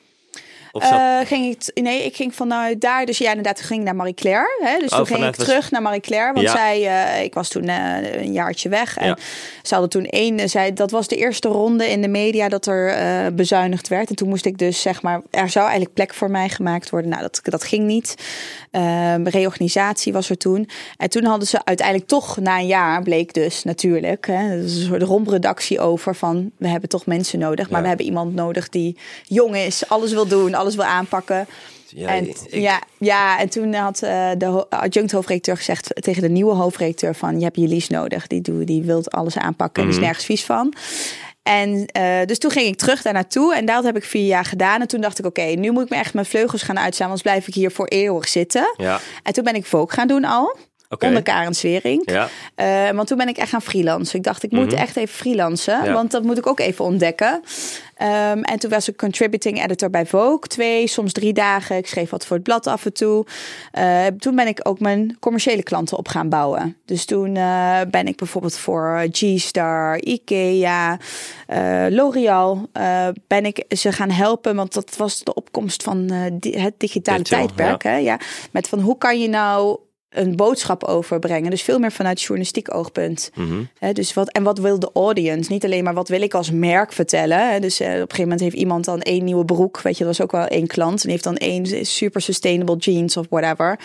Of zat... Eh, ging ik, nee, ik ging vanuit daar. Dus ja, inderdaad, toen ging ik naar Marie Claire. Hè? Dus Oh, toen ging ik was- terug naar Marie Claire. Want Ja. zij, eh, ik was toen eh, een jaartje weg. En Ja. ze hadden toen één. Zij, dat was de eerste ronde in de media dat er bezuinigd werd. En toen moest ik dus zeg maar, er zou eigenlijk plek voor mij gemaakt worden. Nou, dat, dat ging niet. Ehm, reorganisatie was er toen. En toen hadden ze uiteindelijk toch na een jaar, bleek dus natuurlijk, hè, een soort rompredactie over van we hebben toch mensen nodig, maar Ja. we hebben iemand nodig die jong is, alles wil doen, alles wil aanpakken. Ja, en, ik- ja, ja, en toen had eh, de adjunct hoofdredacteur gezegd tegen de nieuwe hoofdredacteur van je hebt je lease nodig, die, doe, die wil alles aanpakken en Mhm. is nergens vies van. En eh, dus toen ging ik terug daar naartoe en dat heb ik vier jaar gedaan. En toen dacht ik, oké, nu moet ik me echt mijn vleugels gaan uitstaan, anders blijf ik hier voor eeuwig zitten. Ja, En toen ben ik Vogue gaan doen al, oké. onder Karen Swering. Ja, Eh, want toen ben ik echt gaan freelancen. Ik dacht, ik moet Mhm. echt even freelancen. Ja. Want dat moet ik ook even ontdekken. Ehm, en toen was ik contributing editor bij Vogue. Twee, soms drie dagen. Ik schreef wat voor het blad af en toe. Eh, toen ben ik ook mijn commerciële klanten op gaan bouwen. Dus toen eh, ben ik bijvoorbeeld voor G-Star, Ikea, eh, L'Oreal... ben ik ze gaan helpen. Want dat was de opkomst van di- het digitale Digital, tijdperk. Hè? Ja. Met van hoe kan je nou een boodschap overbrengen. Dus veel meer vanuit journalistiek oogpunt. mhm. Dus wat, en wat wil de audience? Niet alleen maar wat wil ik als merk vertellen. Dus eh, op een gegeven moment heeft iemand dan één nieuwe broek. Weet je, dat was ook wel één klant. En heeft dan één super sustainable jeans of whatever.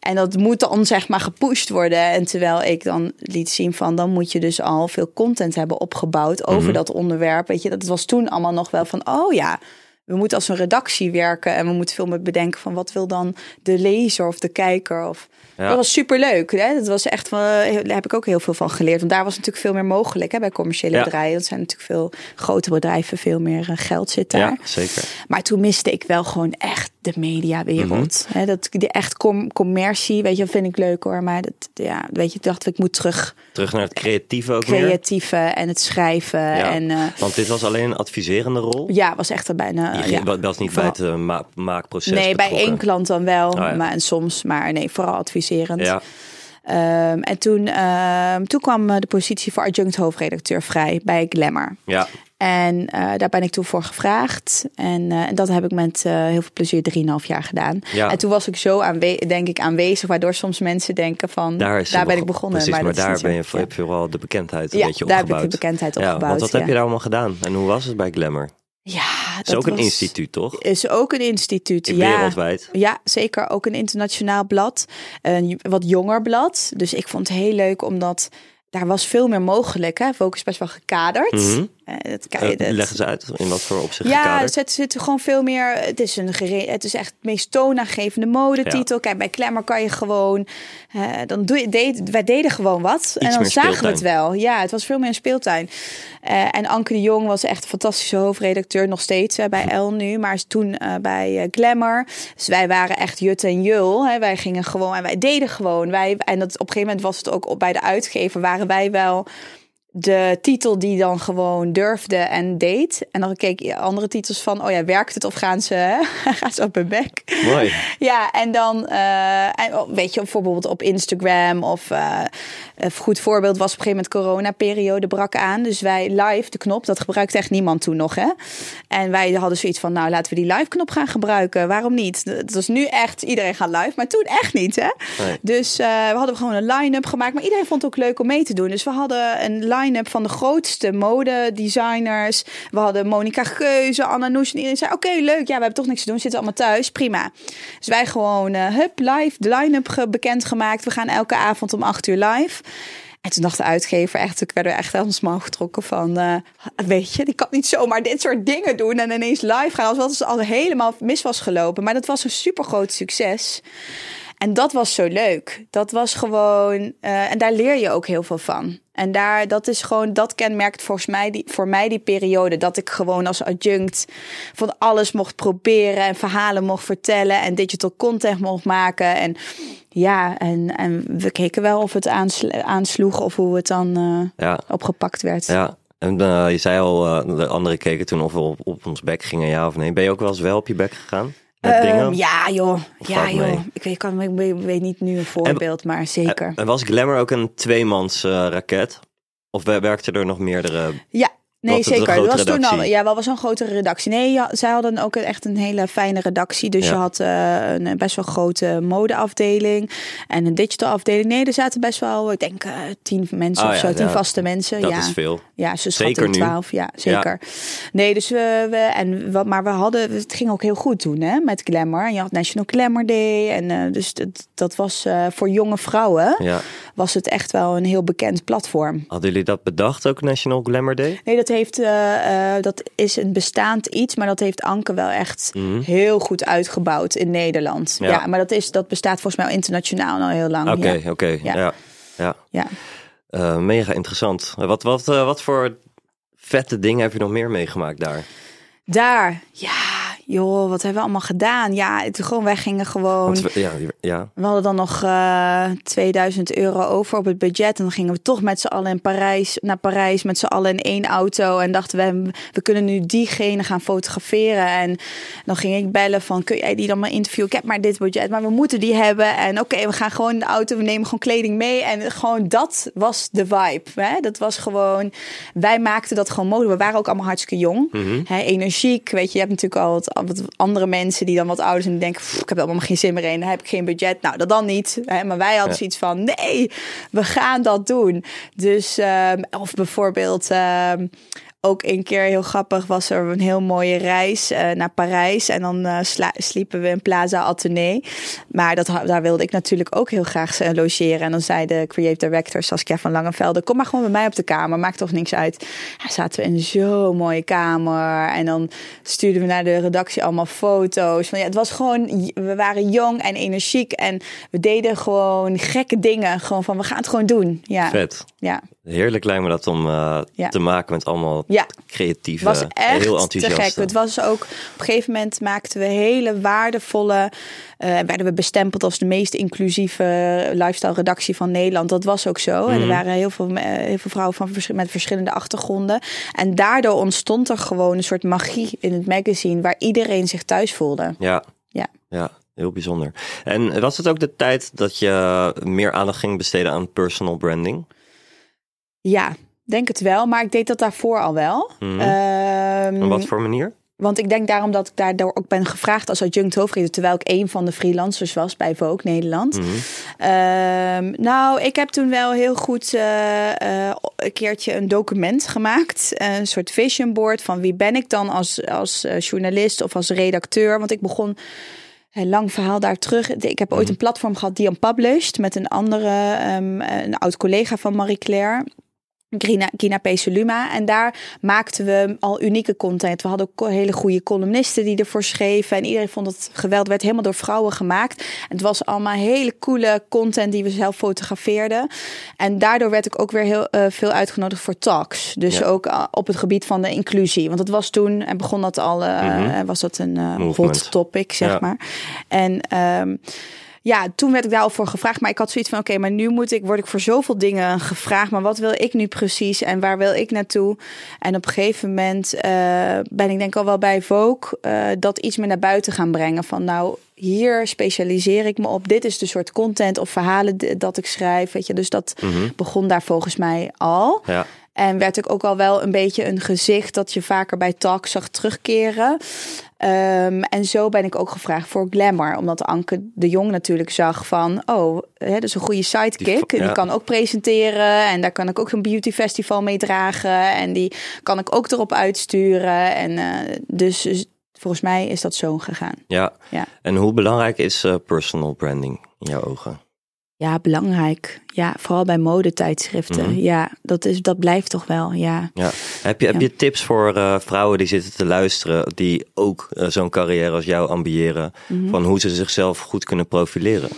En dat moet dan zeg maar gepusht worden. En terwijl ik dan liet zien van... dan moet je dus al veel content hebben opgebouwd over Mhm. dat onderwerp. Weet je, dat was toen allemaal nog wel van... oh ja, we moeten als een redactie werken. En we moeten veel meer bedenken van... wat wil dan de lezer of de kijker of... Ja. Dat was super leuk. Hè? Dat was echt van, daar heb ik ook heel veel van geleerd. Want daar was natuurlijk veel meer mogelijk hè, bij commerciële Ja. bedrijven. Dat zijn natuurlijk veel grotere bedrijven, veel meer eh, geld zit daar. ja, zeker. Maar toen miste ik wel gewoon echt de mediawereld. Mhm. Hè, dat die echt com commercie, weet je, vind ik leuk hoor. Maar dat, ja, weet je, dacht ik moet terug Terug naar het creatieve ook meer. creatieve en het schrijven Ja. en eh, Want dit was alleen een adviserende rol? ja, was echt er bijna. Je ging, ja. was niet bij het eh, ma- maakproces Nee, bij één klant dan wel, Oh ja. maar en soms, maar nee, vooral adviserend. Ja, Ehm, en toen, ehm, toen kwam de positie voor adjunct hoofdredacteur vrij bij Glamour. ja. En eh, daar ben ik toen voor gevraagd. En, eh, en dat heb ik met eh, heel veel plezier 3,5 jaar gedaan. Ja. En toen was ik zo aanwe denk ik aanwezig, waardoor soms mensen denken van Daar, is daar ben ik begonnen. Precies, maar, daar ben je, heb je vooral de bekendheid een ja, beetje daar heb opgebouwd. ik de bekendheid ja, opgebouwd. want wat heb ja. je daar allemaal gedaan? En hoe was het bij Glamour? Ja, dat is ook een instituut, toch? Is ook een instituut, ja. Wereldwijd. Ja, zeker. Ook een internationaal blad. Een wat jonger blad. Dus ik vond het heel leuk omdat daar was veel meer mogelijk. Hè? Focus best wel gekaderd. Mhm. Dat, Eh, kan- dat- leg eens uit, in wat voor opzicht ja, gekaderd? het zit gewoon veel meer. Het is, een gere, het is echt het meest toonaangevende modetitel. Kijk, bij Klemmer kan je gewoon. eh, dan doe je, deed, wij deden gewoon wat. en dan zagen we het wel. Ja, het was veel meer een speeltuin. Eh, en Anke de Jong was echt een fantastische hoofdredacteur. Nog steeds eh, bij El nu. Maar is toen eh, bij eh, Glamour. Dus wij waren echt Jut en Jul. Hè. Wij gingen gewoon en wij deden gewoon. Wij, en dat, op een gegeven moment was het ook op, bij de uitgever. Waren wij wel de titel die dan gewoon durfde en deed. En dan keek je andere titels van, oh ja, werkt het of gaan ze, hè? gaan ze op hun bek? Mooi. Ja, en dan, eh, en, oh, weet je, bijvoorbeeld op Instagram of eh, een goed voorbeeld was op een gegeven moment corona-periode brak aan. Dus wij live, de knop, dat gebruikte echt niemand toen nog, hè? En wij hadden zoiets van, nou, laten we die live-knop gaan gebruiken. Waarom niet? Het was nu echt, iedereen gaat live, maar toen echt niet, hè? Nee. Dus eh, we hadden gewoon een line-up gemaakt, maar iedereen vond het ook leuk om mee te doen. Dus we hadden een line-up van de grootste modedesigners. We hadden Monica Geuze, Anna Noes en iedereen zei, oké, leuk, ja, we hebben toch niks te doen, zitten allemaal thuis, prima. Dus wij gewoon, eh, hup, live, de line-up ge- bekendgemaakt. We gaan elke avond om acht uur live. En toen dacht de uitgever echt, ik werd er echt aan smal getrokken van, eh, weet je, die kan niet zomaar dit soort dingen doen en ineens live gaan, alsof het al helemaal mis was gelopen. Maar dat was een super groot succes. En dat was zo leuk. Dat was gewoon, eh, en daar leer je ook heel veel van. En daar, dat is gewoon, dat kenmerkt volgens mij die, voor mij die periode. Dat ik gewoon als adjunct van alles mocht proberen en verhalen mocht vertellen en digital content mocht maken. En ja, en, en we keken wel of het aansl- aansloeg of hoe het dan eh, Ja, opgepakt werd. ja. En eh, je zei al, de anderen keken toen of we op, op ons bek gingen, ja of nee. Ben je ook wel eens wel op je bek gegaan? Met Ehm, dingen? ja, joh. Of Ja, joh. mee? Ik weet, kan, ik weet- niet nu een voorbeeld, maar zeker. En was Glamour ook een tweemans eh, raket? Of wer- werkten er nog meerdere? Ja, nee, zeker. Dat was toen al, ja, wel was een grotere redactie. Nee, ja, zij hadden ook een- echt een hele fijne redactie. Dus Ja. je had eh, een best wel grote modeafdeling en een digital afdeling. Nee, er zaten best wel, ik denk, eh, tien mensen Oh of ja, zo, tien vaste mensen. Dat ja. is veel. Ja, ze Zeker schatten. 12, ja, zeker. Nee, dus we, we en wat, maar we hadden, het ging ook heel goed toen, hè, met Glamour. En je had National Glamour Day en eh, dus dat, dat was eh, voor jonge vrouwen Ja. was het echt wel een heel bekend platform. Hadden jullie dat bedacht ook, National Glamour Day? Nee, dat heeft, eh, eh, dat is een bestaand iets, maar dat heeft Anke wel echt heel goed uitgebouwd in Nederland. Mhm. Ja. Ja, maar dat is, dat bestaat volgens mij al internationaal al heel lang. Oké, Ja. oké. Ja. Ja. Ja. ja. Eh, mega interessant. Wat, wat, wat voor vette dingen heb je nog meer meegemaakt daar? Daar, ja, joh, wat hebben we allemaal gedaan? Ja, het, gewoon, wij gingen gewoon. We- ja, ja. We hadden dan nog eh 2000 euro over op het budget. En dan gingen we toch met z'n allen in Parijs, naar Parijs met z'n allen in één auto. En dachten we, we kunnen nu diegene gaan fotograferen. En dan ging ik bellen van, kun jij die dan maar interviewen? Ik heb maar dit budget, maar we moeten die hebben. En oké, we gaan gewoon in de auto, we nemen gewoon kleding mee. En gewoon dat was de vibe. Hè? Dat was gewoon, wij maakten dat gewoon mogelijk. We waren ook allemaal hartstikke jong. Hè, energiek, weet je, je hebt natuurlijk al wat, wat andere mensen die dan wat ouder zijn. Die denken, "Pff, ik heb er allemaal geen zin meer in. Heb ik geen budget. Nou, dat dan niet. Hè? Maar wij hadden Ja. zoiets van, nee, we gaan dat doen. Dus, ehm, of bijvoorbeeld... ehm, ook een keer heel grappig was er een heel mooie reis eh, naar Parijs. En dan eh, sliepen we in Plaza Athénée. Maar dat, daar wilde ik natuurlijk ook heel graag logeren. En dan zei de creative director Saskia van Langenvelde... kom maar gewoon bij mij op de kamer, maakt toch niks uit. Ja, zaten we in zo'n mooie kamer. En dan stuurden we naar de redactie allemaal foto's. Van, ja, het was gewoon, we waren jong en energiek. En we deden gewoon gekke dingen. Gewoon van, we gaan het gewoon doen. Ja, Vet. ja. Heerlijk lijkt me dat om eh, Ja. te maken met allemaal Ja. creatieve, was echt heel te enthousiaste. gek. Het was ook op een gegeven moment maakten we hele waardevolle. eh, werden we bestempeld als de meest inclusieve lifestyle redactie van Nederland. Dat was ook zo. En er waren heel veel, eh, heel veel vrouwen van met verschillende achtergronden. En daardoor ontstond er gewoon een soort magie in het magazine waar iedereen zich thuis voelde. Ja, Ja. ja, heel bijzonder. En was het ook de tijd dat je meer aandacht ging besteden aan personal branding? Ja, denk het wel. Maar ik deed dat daarvoor al wel. Mhm. Op wat voor manier? Want ik denk daarom dat ik daardoor ook ben gevraagd als adjunct hoofdredacteur, terwijl ik een van de freelancers was bij Vogue Nederland. Mhm. Ehm, nou, ik heb toen wel heel goed eh, eh, een keertje een document gemaakt. Een soort vision board van wie ben ik dan als, als eh, journalist of als redacteur. Want ik begon een lang verhaal daar terug. Ik heb ooit een platform gehad die Unpublished met een andere, ehm, een oud collega van Marie Claire. Gina, Gina Peseluma. En daar maakten we al unieke content. We hadden ook hele goede columnisten die ervoor schreven. En iedereen vond het geweldig. Het werd helemaal door vrouwen gemaakt. En het was allemaal hele coole content die we zelf fotografeerden. En daardoor werd ik ook weer heel eh, veel uitgenodigd voor talks. Dus Ja. ook uh, op het gebied van de inclusie. Want het was toen, en begon dat al, uh, Mhm. was dat een hot topic, zeg Ja. maar. En... Um, ja, toen werd ik daar al voor gevraagd. Maar ik had zoiets van: oké, maar nu moet ik, word ik voor zoveel dingen gevraagd. Maar wat wil ik nu precies en waar wil ik naartoe? En op een gegeven moment eh, ben ik denk ik al wel bij Vogue eh, dat iets meer naar buiten gaan brengen. Van nou, hier specialiseer ik me op. Dit is de soort content of verhalen dat ik schrijf. Weet je, dus dat begon daar volgens mij al. Ja. En werd ik ook al wel een beetje een gezicht dat je vaker bij talk zag terugkeren. Ehm, en zo ben ik ook gevraagd voor Glamour. Omdat Anke de Jong natuurlijk zag van... oh, hè, dat is een goede sidekick. Die- Die, kan ook presenteren. En daar kan ik ook een beauty festival mee dragen. En die kan ik ook erop uitsturen. En eh, dus, dus volgens mij is dat zo gegaan. Ja. Ja. En hoe belangrijk is eh, personal branding in jouw ogen? Ja, belangrijk. Ja, vooral bij modetijdschriften. Mhm. Ja, dat, is, dat blijft toch wel, ja. Ja. Heb je, heb je tips voor eh, vrouwen die zitten te luisteren, die ook eh, zo'n carrière als jou ambiëren, Mhm. van hoe ze zichzelf goed kunnen profileren?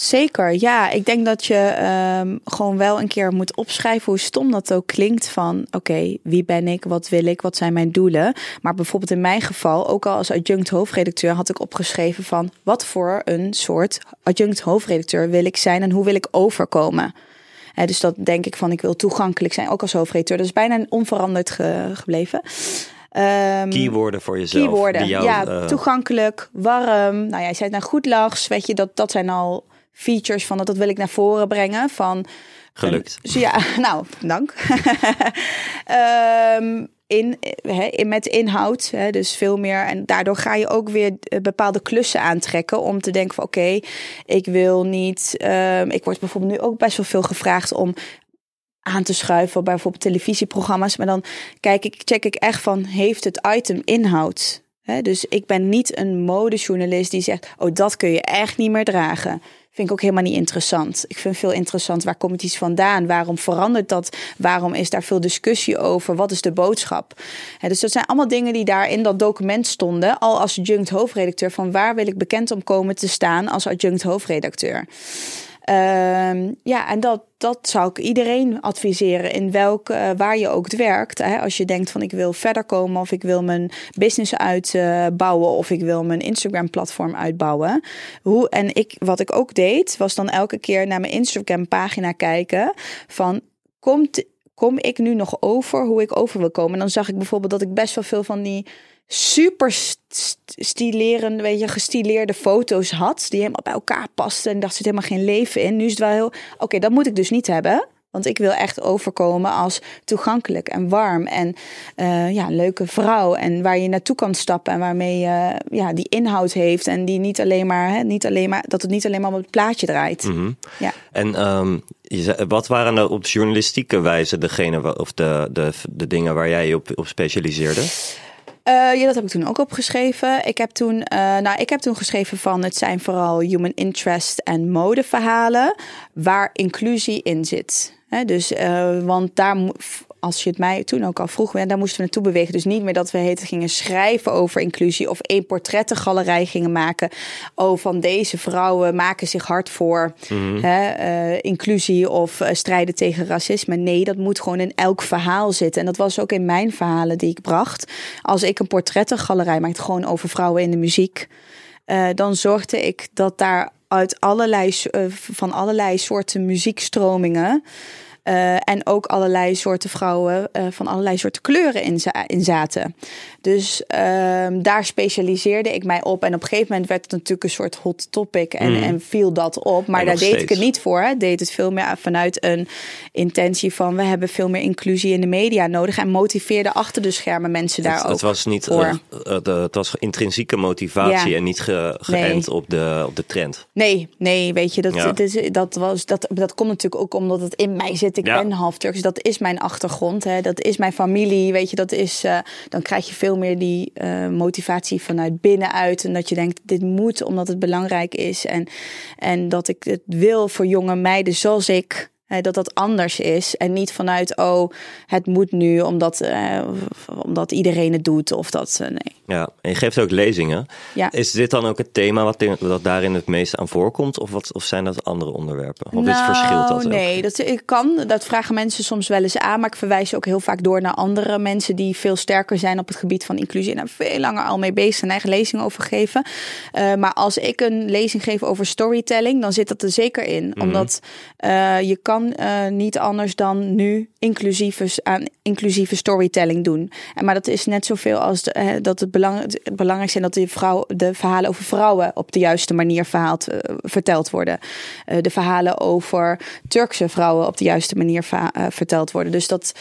Zeker, ja. Ik denk dat je ehm, gewoon wel een keer moet opschrijven hoe stom dat ook klinkt van oké, wie ben ik, wat wil ik, wat zijn mijn doelen. Maar bijvoorbeeld in mijn geval, ook al als adjunct hoofdredacteur, had ik opgeschreven van wat voor een soort adjunct hoofdredacteur wil ik zijn en hoe wil ik overkomen. Hè, dus dat denk ik van ik wil toegankelijk zijn, ook als hoofdredacteur. Dat is bijna onveranderd ge- gebleven. Ehm, Keywoorden voor jezelf. Keywoorden, jou, ja, eh, toegankelijk, warm. Nou, jij zei het nou goed lachs, weet je, dat, dat zijn al features van dat, dat wil ik naar voren brengen. Van, Gelukt. Dus ja, nou, dank. Ehm, in, met inhoud, dus veel meer. En daardoor ga je ook weer eh, bepaalde klussen aantrekken om te denken van oké, ik wil niet. ehm, ik word bijvoorbeeld nu ook best wel veel gevraagd om aan te schuiven bij bijvoorbeeld televisieprogramma's. Maar dan kijk ik, check ik echt van, heeft het item inhoud? Dus ik ben niet een modejournalist die zegt, oh dat kun je echt niet meer dragen. Vind ik ook helemaal niet interessant. Ik vind veel interessant, waar komt iets vandaan? Waarom verandert dat? Waarom is daar veel discussie over? Wat is de boodschap? Dus dat zijn allemaal dingen die daar in dat document stonden. Al als adjunct hoofdredacteur. Van waar wil ik bekend om komen te staan als adjunct hoofdredacteur? Ehm, ja, en dat, dat zou ik iedereen adviseren in welk, eh, waar je ook werkt. Hè? Als je denkt van ik wil verder komen of ik wil mijn business uitbouwen of ik wil mijn Instagram platform uitbouwen. Hoe, en ik, wat ik ook deed, was dan elke keer naar mijn Instagram pagina kijken van komt, kom ik nu nog over hoe ik over wil komen. En dan zag ik bijvoorbeeld dat ik best wel veel van die super st- st- stilerende, weet je, gestileerde foto's had. Die helemaal bij elkaar pasten. En dacht, er zit helemaal geen leven in. Nu is het wel heel, oké, dat moet ik dus niet hebben. Want ik wil echt overkomen als toegankelijk en warm. En eh, ja, een leuke vrouw. En waar je naartoe kan stappen. En waarmee je ja, die inhoud heeft. En die niet alleen maar, hè, niet alleen maar, dat het niet alleen maar om het plaatje draait. Mhm. Ja. En ehm, je zei- wat waren nou op journalistieke wijze degene of de, de, de dingen waar jij je op, op specialiseerde? Eh, ja, dat heb ik toen ook opgeschreven. Ik heb toen, eh, nou, ik heb toen geschreven van het zijn vooral human interest en modeverhalen waar inclusie in zit. Hè, dus, eh, want daar, als je het mij toen ook al vroeg, ja, daar moesten we naartoe bewegen. Dus niet meer dat we heten gingen schrijven over inclusie of één portrettengalerij gingen maken. Oh, van deze vrouwen maken zich hard voor hè, eh, inclusie of eh, strijden tegen racisme. Nee, dat moet gewoon in elk verhaal zitten. En dat was ook in mijn verhalen die ik bracht. Als ik een portrettengalerij maakte, gewoon over vrouwen in de muziek. eh, dan zorgde ik dat daar uit allerlei, van allerlei soorten muziekstromingen. Eh, en ook allerlei soorten vrouwen eh, van allerlei soorten kleuren in, za- in zaten. Dus ehm, daar specialiseerde ik mij op. En op een gegeven moment werd het natuurlijk een soort hot topic. En, en viel dat op. Maar En daar deed ik het niet voor. Hè. Deed het veel meer vanuit een intentie van... we hebben veel meer inclusie in de media nodig. En motiveerde achter de schermen mensen daar het, ook het was niet voor. eh, de, het was intrinsieke motivatie Ja. en niet ge, geënt op, de, op de trend. Nee, nee, weet je, dat, Ja. dat, is, dat, was, dat, dat komt natuurlijk ook omdat het in mij zit. Ik Ja. ben half Turks, dat is mijn achtergrond. Hè. Dat is mijn familie, weet je, dat is... eh, dan krijg je veel meer die eh, motivatie vanuit binnenuit. En dat je denkt, dit moet omdat het belangrijk is. En, en dat ik het wil voor jonge meiden zoals ik... Dat dat anders is en niet vanuit, oh, het moet nu omdat, eh, omdat iedereen het doet of dat, eh, nee. Ja, en je geeft ook lezingen. Ja. Is dit dan ook het thema wat, in- wat daarin het meest aan voorkomt? Of, wat, of zijn dat andere onderwerpen? Of is verschilt dat ook? Nou, Nee, dat ik kan. Dat vragen mensen soms wel eens aan. Maar ik verwijs ook heel vaak door naar andere mensen die veel sterker zijn op het gebied van inclusie. En daar veel langer al mee bezig zijn, eigen lezingen over geven. Eh, maar als ik een lezing geef over storytelling, dan zit dat er zeker in. Mhm. Omdat eh, je kan eh, niet anders dan nu inclusieve, aan inclusieve storytelling doen. En, maar dat is net zoveel als de, eh, dat het, belang, het belangrijk zijn dat de, vrouw, de verhalen over vrouwen op de juiste manier verhaald, eh, verteld worden. De verhalen over Turkse vrouwen op de juiste manier verteld worden. Dus dat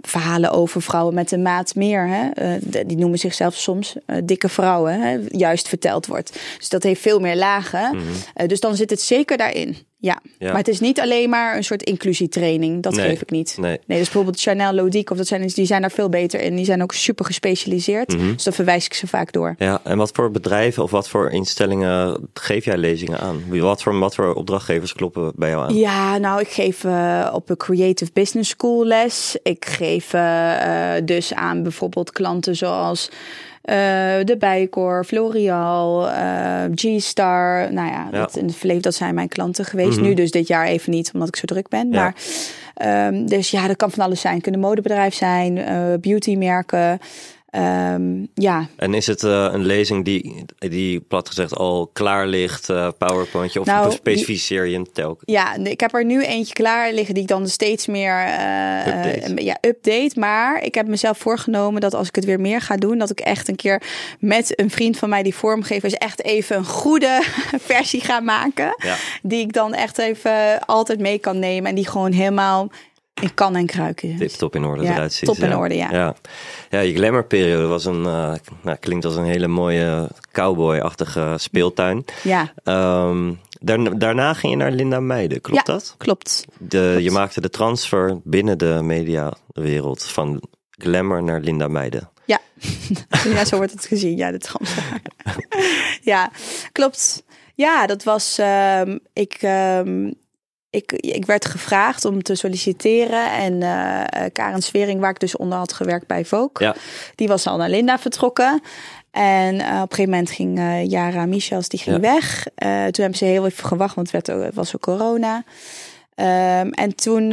verhalen over vrouwen met een maat meer, hè, die noemen zichzelf soms dikke vrouwen, hè, juist verteld wordt. Dus dat heeft veel meer lagen. Eh, dus dan zit het zeker daarin. Ja. Ja. maar het is niet alleen maar een soort inclusietraining. Dat Nee, geef ik niet. nee. dus bijvoorbeeld Chanel Lodique, of dat zijn, die zijn daar veel beter in. Die zijn ook super gespecialiseerd. Mhm. Dus dan verwijs ik ze vaak door. Ja, en wat voor bedrijven of wat voor instellingen geef jij lezingen aan? Wat voor, wat voor opdrachtgevers kloppen bij jou aan? Ja, nou, ik geef eh, op een Creative Business School les. Ik geef eh, eh, dus aan bijvoorbeeld klanten zoals de Bijcor, L'Oreal, eh, G-Star. Nou ja. Dat, in het verleden dat zijn mijn klanten geweest. Mhm. Nu dus dit jaar even niet, omdat ik zo druk ben. Maar, ehm, dus ja, dat kan van alles zijn. Het kunnen modebedrijf zijn, eh beautymerken. Ehm, ja, En is het eh, een lezing die, die plat gezegd al klaar ligt, eh powerpointje, of Nou, specificeer je hem telkens? Ja, ik heb er nu eentje klaar liggen die ik dan steeds meer eh, Update. ja, update. Maar ik heb mezelf voorgenomen dat als ik het weer meer ga doen, dat ik echt een keer met een vriend van mij die vormgever is, echt even een goede versie ga maken. Ja. Die ik dan echt even altijd mee kan nemen en die gewoon helemaal in kan en kruiken. Tip top in orde Ja, eruit ziet. top in orde, ja. ja. Ja, je glamourperiode was een, eh, nou, klinkt als een hele mooie cowboy-achtige speeltuin. Ja, Ehm, daarna, daarna ging je naar Linda Meijden, klopt Ja. dat? klopt. De, je maakte de transfer binnen de mediawereld van glamour naar Linda Meijden. Ja. ja, zo wordt het gezien. Ja, de transfer. ja, klopt. Ja, dat was. ehm, ik, ehm, ik, ik werd gevraagd om te solliciteren. En eh, Karen Svering, waar ik dus onder had gewerkt bij Vogue, Ja. die was al naar Linda vertrokken. En eh, op een gegeven moment ging eh Jara Michels, die ging Ja. weg. Toen hebben ze heel even gewacht, want het, werd, was ook corona. Ehm, en toen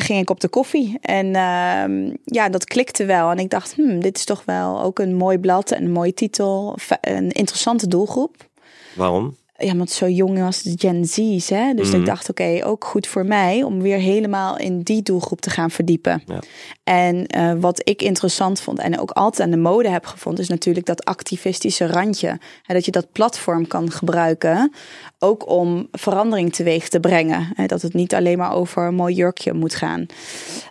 ging ik op de koffie. En ehm, ja, dat klikte wel. En ik dacht, hmm, dit is toch wel ook een mooi blad en een mooie titel. Een interessante doelgroep. Waarom? Ja, want zo jong was de Gen Z's. Hè? Dus Mhm. ik dacht, oké, ook goed voor mij om weer helemaal in die doelgroep te gaan verdiepen. Ja. En eh, wat ik interessant vond en ook altijd aan de mode heb gevonden, is natuurlijk dat activistische randje. Hè, dat je dat platform kan gebruiken, ook om verandering teweeg te brengen. Dat het niet alleen maar over een mooi jurkje moet gaan.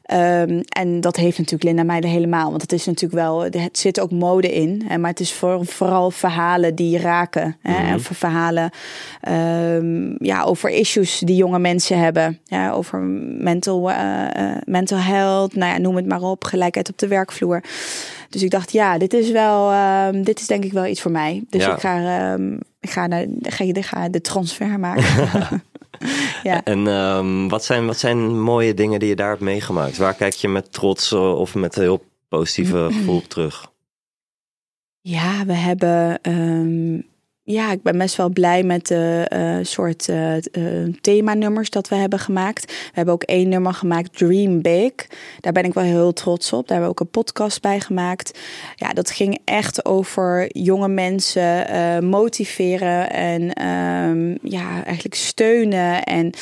Ehm, en dat heeft natuurlijk Linda Meijden helemaal. Want het is natuurlijk wel, het zit ook mode in. Maar het is voor, vooral verhalen die raken. Hè, En voor verhalen ehm, ja, over issues die jonge mensen hebben. Ja, over mental, eh, eh, mental health, nou ja, noem het maar op. Gelijkheid op de werkvloer. Dus ik dacht, ja, dit is wel, ehm, dit is denk ik wel iets voor mij. Dus Ja. ik ga, ehm, ik ga, naar, ga de transfer maken. ja. En ehm, wat, zijn, wat zijn mooie dingen die je daar hebt meegemaakt? Waar kijk je met trots eh, of met heel positieve gevoel op terug? Ja, we hebben. Ja, ik ben best wel blij met de eh, soort eh eh, themanummers dat we hebben gemaakt. We hebben ook één nummer gemaakt, Dream Big. Daar ben ik wel heel trots op. Daar hebben we ook een podcast bij gemaakt. Ja, dat ging echt over jonge mensen motiveren en ehm, ja, eigenlijk steunen en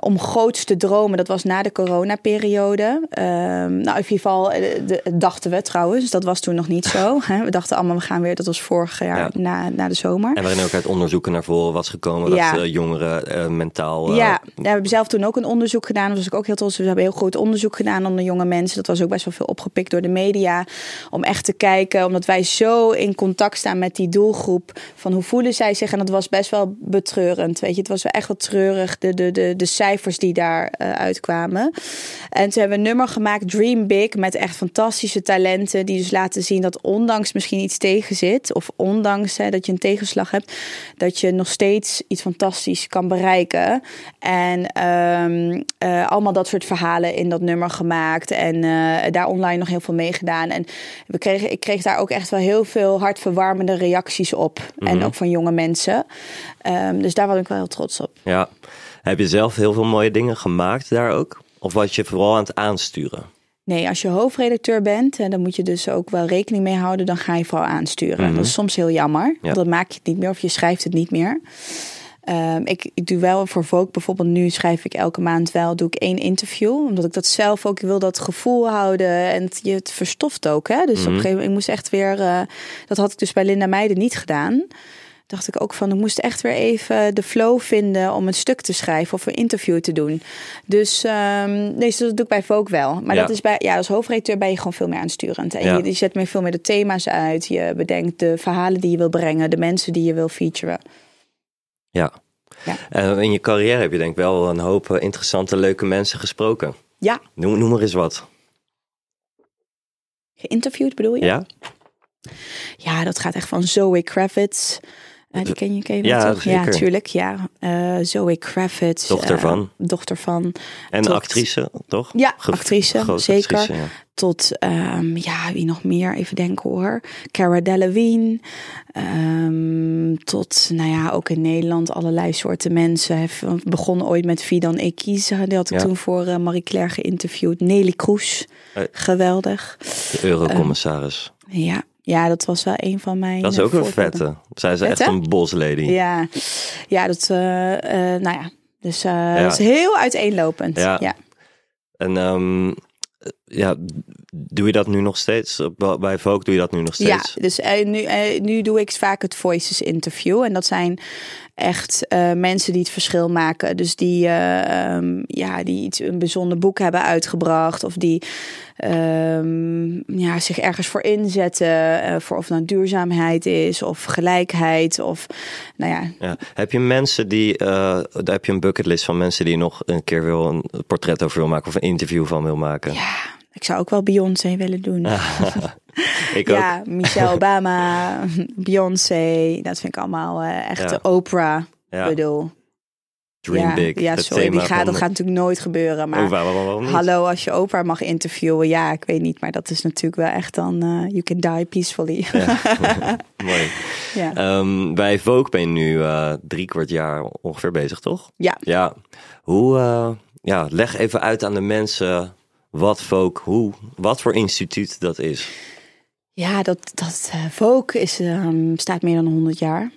om groots te dromen. Dat was na de coronaperiode. Ehm nou, in ieder geval de, dachten we trouwens. Dat was toen nog niet zo. Hè. We dachten allemaal, we gaan weer, dat was vorig jaar Ja. na, na de zomer. En waarin ook uit onderzoeken naar voren was gekomen Ja. dat eh, jongeren eh, mentaal... eh, Ja, ja, we hebben zelf toen ook een onderzoek gedaan. Daar was ik ook heel trots. We hebben een heel groot onderzoek gedaan onder jonge mensen. Dat was ook best wel veel opgepikt door de media. Om echt te kijken, omdat wij zo in contact staan met die doelgroep. Van hoe voelen zij zich? En dat was best wel betreurend. Weet je, het was wel echt wel treurig. De, de, de, de cijfers die daar eh, uitkwamen. En toen hebben we een nummer gemaakt, Dream Big. Met echt fantastische talenten. Die dus laten zien dat ondanks misschien iets tegen zit. Of ondanks hè, dat je een tegenvaller tegenslag hebt, dat je nog steeds iets fantastisch kan bereiken. En ehm, eh, allemaal dat soort verhalen in dat nummer gemaakt en eh, daar online nog heel veel meegedaan. En we kregen, ik kreeg daar ook echt wel heel veel hartverwarmende reacties op. En ook van jonge mensen. Ehm, dus daar was ik wel heel trots op. Ja. Heb je zelf heel veel mooie dingen gemaakt daar ook? Of was je vooral aan het aansturen? Nee, als je hoofdredacteur bent, en dan moet je dus ook wel rekening mee houden, dan ga je vooral aansturen. Dat is soms heel jammer, want dan maak je het niet meer of je schrijft het niet meer. Ehm, ik, ik doe wel voor Vogue bijvoorbeeld nu schrijf ik elke maand wel doe ik één interview omdat ik dat zelf ook wil dat gevoel houden en het, je het verstoft ook hè. Dus op een gegeven moment ik moest echt weer uh, dat had ik dus bij Linda Meijden niet gedaan dacht ik ook van, ik moest echt weer even de flow vinden om een stuk te schrijven of een interview te doen. Dus um, nee, dat doe ik bij Vogue wel. Maar Ja. dat is bij, ja, als hoofdredacteur ben je gewoon veel meer aansturend. En Ja. je, je zet meer veel meer de thema's uit. Je bedenkt de verhalen die je wil brengen, de mensen die je wil featuren. Ja. Ja. En in je carrière heb je denk ik wel een hoop eh, interessante, leuke mensen gesproken. Ja, Noem, noem maar eens wat. geïnterviewd bedoel je? Ja? Ja, dat gaat echt van Zoe Kravitz. Eh, die ken je, ken je Ja, toch? Ja, zeker. tuurlijk. Ja, Eh, Zoe Kravitz. Dochter eh, van? Dochter van. En Tot- actrice, toch? Ja, Ge- actrice, zeker. actrice, ja. Tot, ehm, ja, wie nog meer? Even denken hoor. Cara Delevingne. Ehm, tot, nou ja, ook in Nederland allerlei soorten mensen. Begonnen ooit met Fidan Ekiza. Die had ik Ja. toen voor eh, Marie Claire geïnterviewd. Nelly Kroes. Geweldig. De eurocommissaris. Ja. Ja, dat was wel een van mijn dat is eh, ook een vette. Zij is echt een boslady. Ja, ja dat, eh, eh, nou ja. Dus eh dat is heel uiteenlopend. Ja. ja. En ehm, ja, doe je dat nu nog steeds? Bij Vogue doe je dat nu nog Ja, steeds? dus eh, nu, eh, nu doe ik vaak het Voices interview. En dat zijn echt eh, mensen die het verschil maken. Dus die, eh, ehm, ja, die iets, een bijzonder boek hebben uitgebracht. Of die ehm, ja, zich ergens voor inzetten. voor of het nou duurzaamheid is of gelijkheid. Of nou ja, Ja. Heb je mensen die, daar heb je een bucketlist van mensen die je nog een keer wil een portret over wil maken of een interview van wil maken? ja, ik zou ook wel Beyoncé willen doen. Ik ook. Ja, Michelle Obama, Beyoncé. Dat vind ik allemaal eh, echt Ja. Oprah. Ja. Ik bedoel, Dream ja, big. Ja, sorry, die gaat, dat gaat natuurlijk nooit gebeuren. Maar hallo, als je Oprah mag interviewen, ja, ik weet niet. Maar dat is natuurlijk wel echt dan, eh, you can die peacefully. Ja. Mooi. Ehm, bij Vogue ben je nu eh, drie kwart jaar ongeveer bezig, toch? ja. Ja. Hoe, ja, leg even uit aan de mensen wat Vogue, hoe, wat voor instituut dat is. Ja, dat, dat eh, Vogue is, ehm, staat meer dan 100 jaar.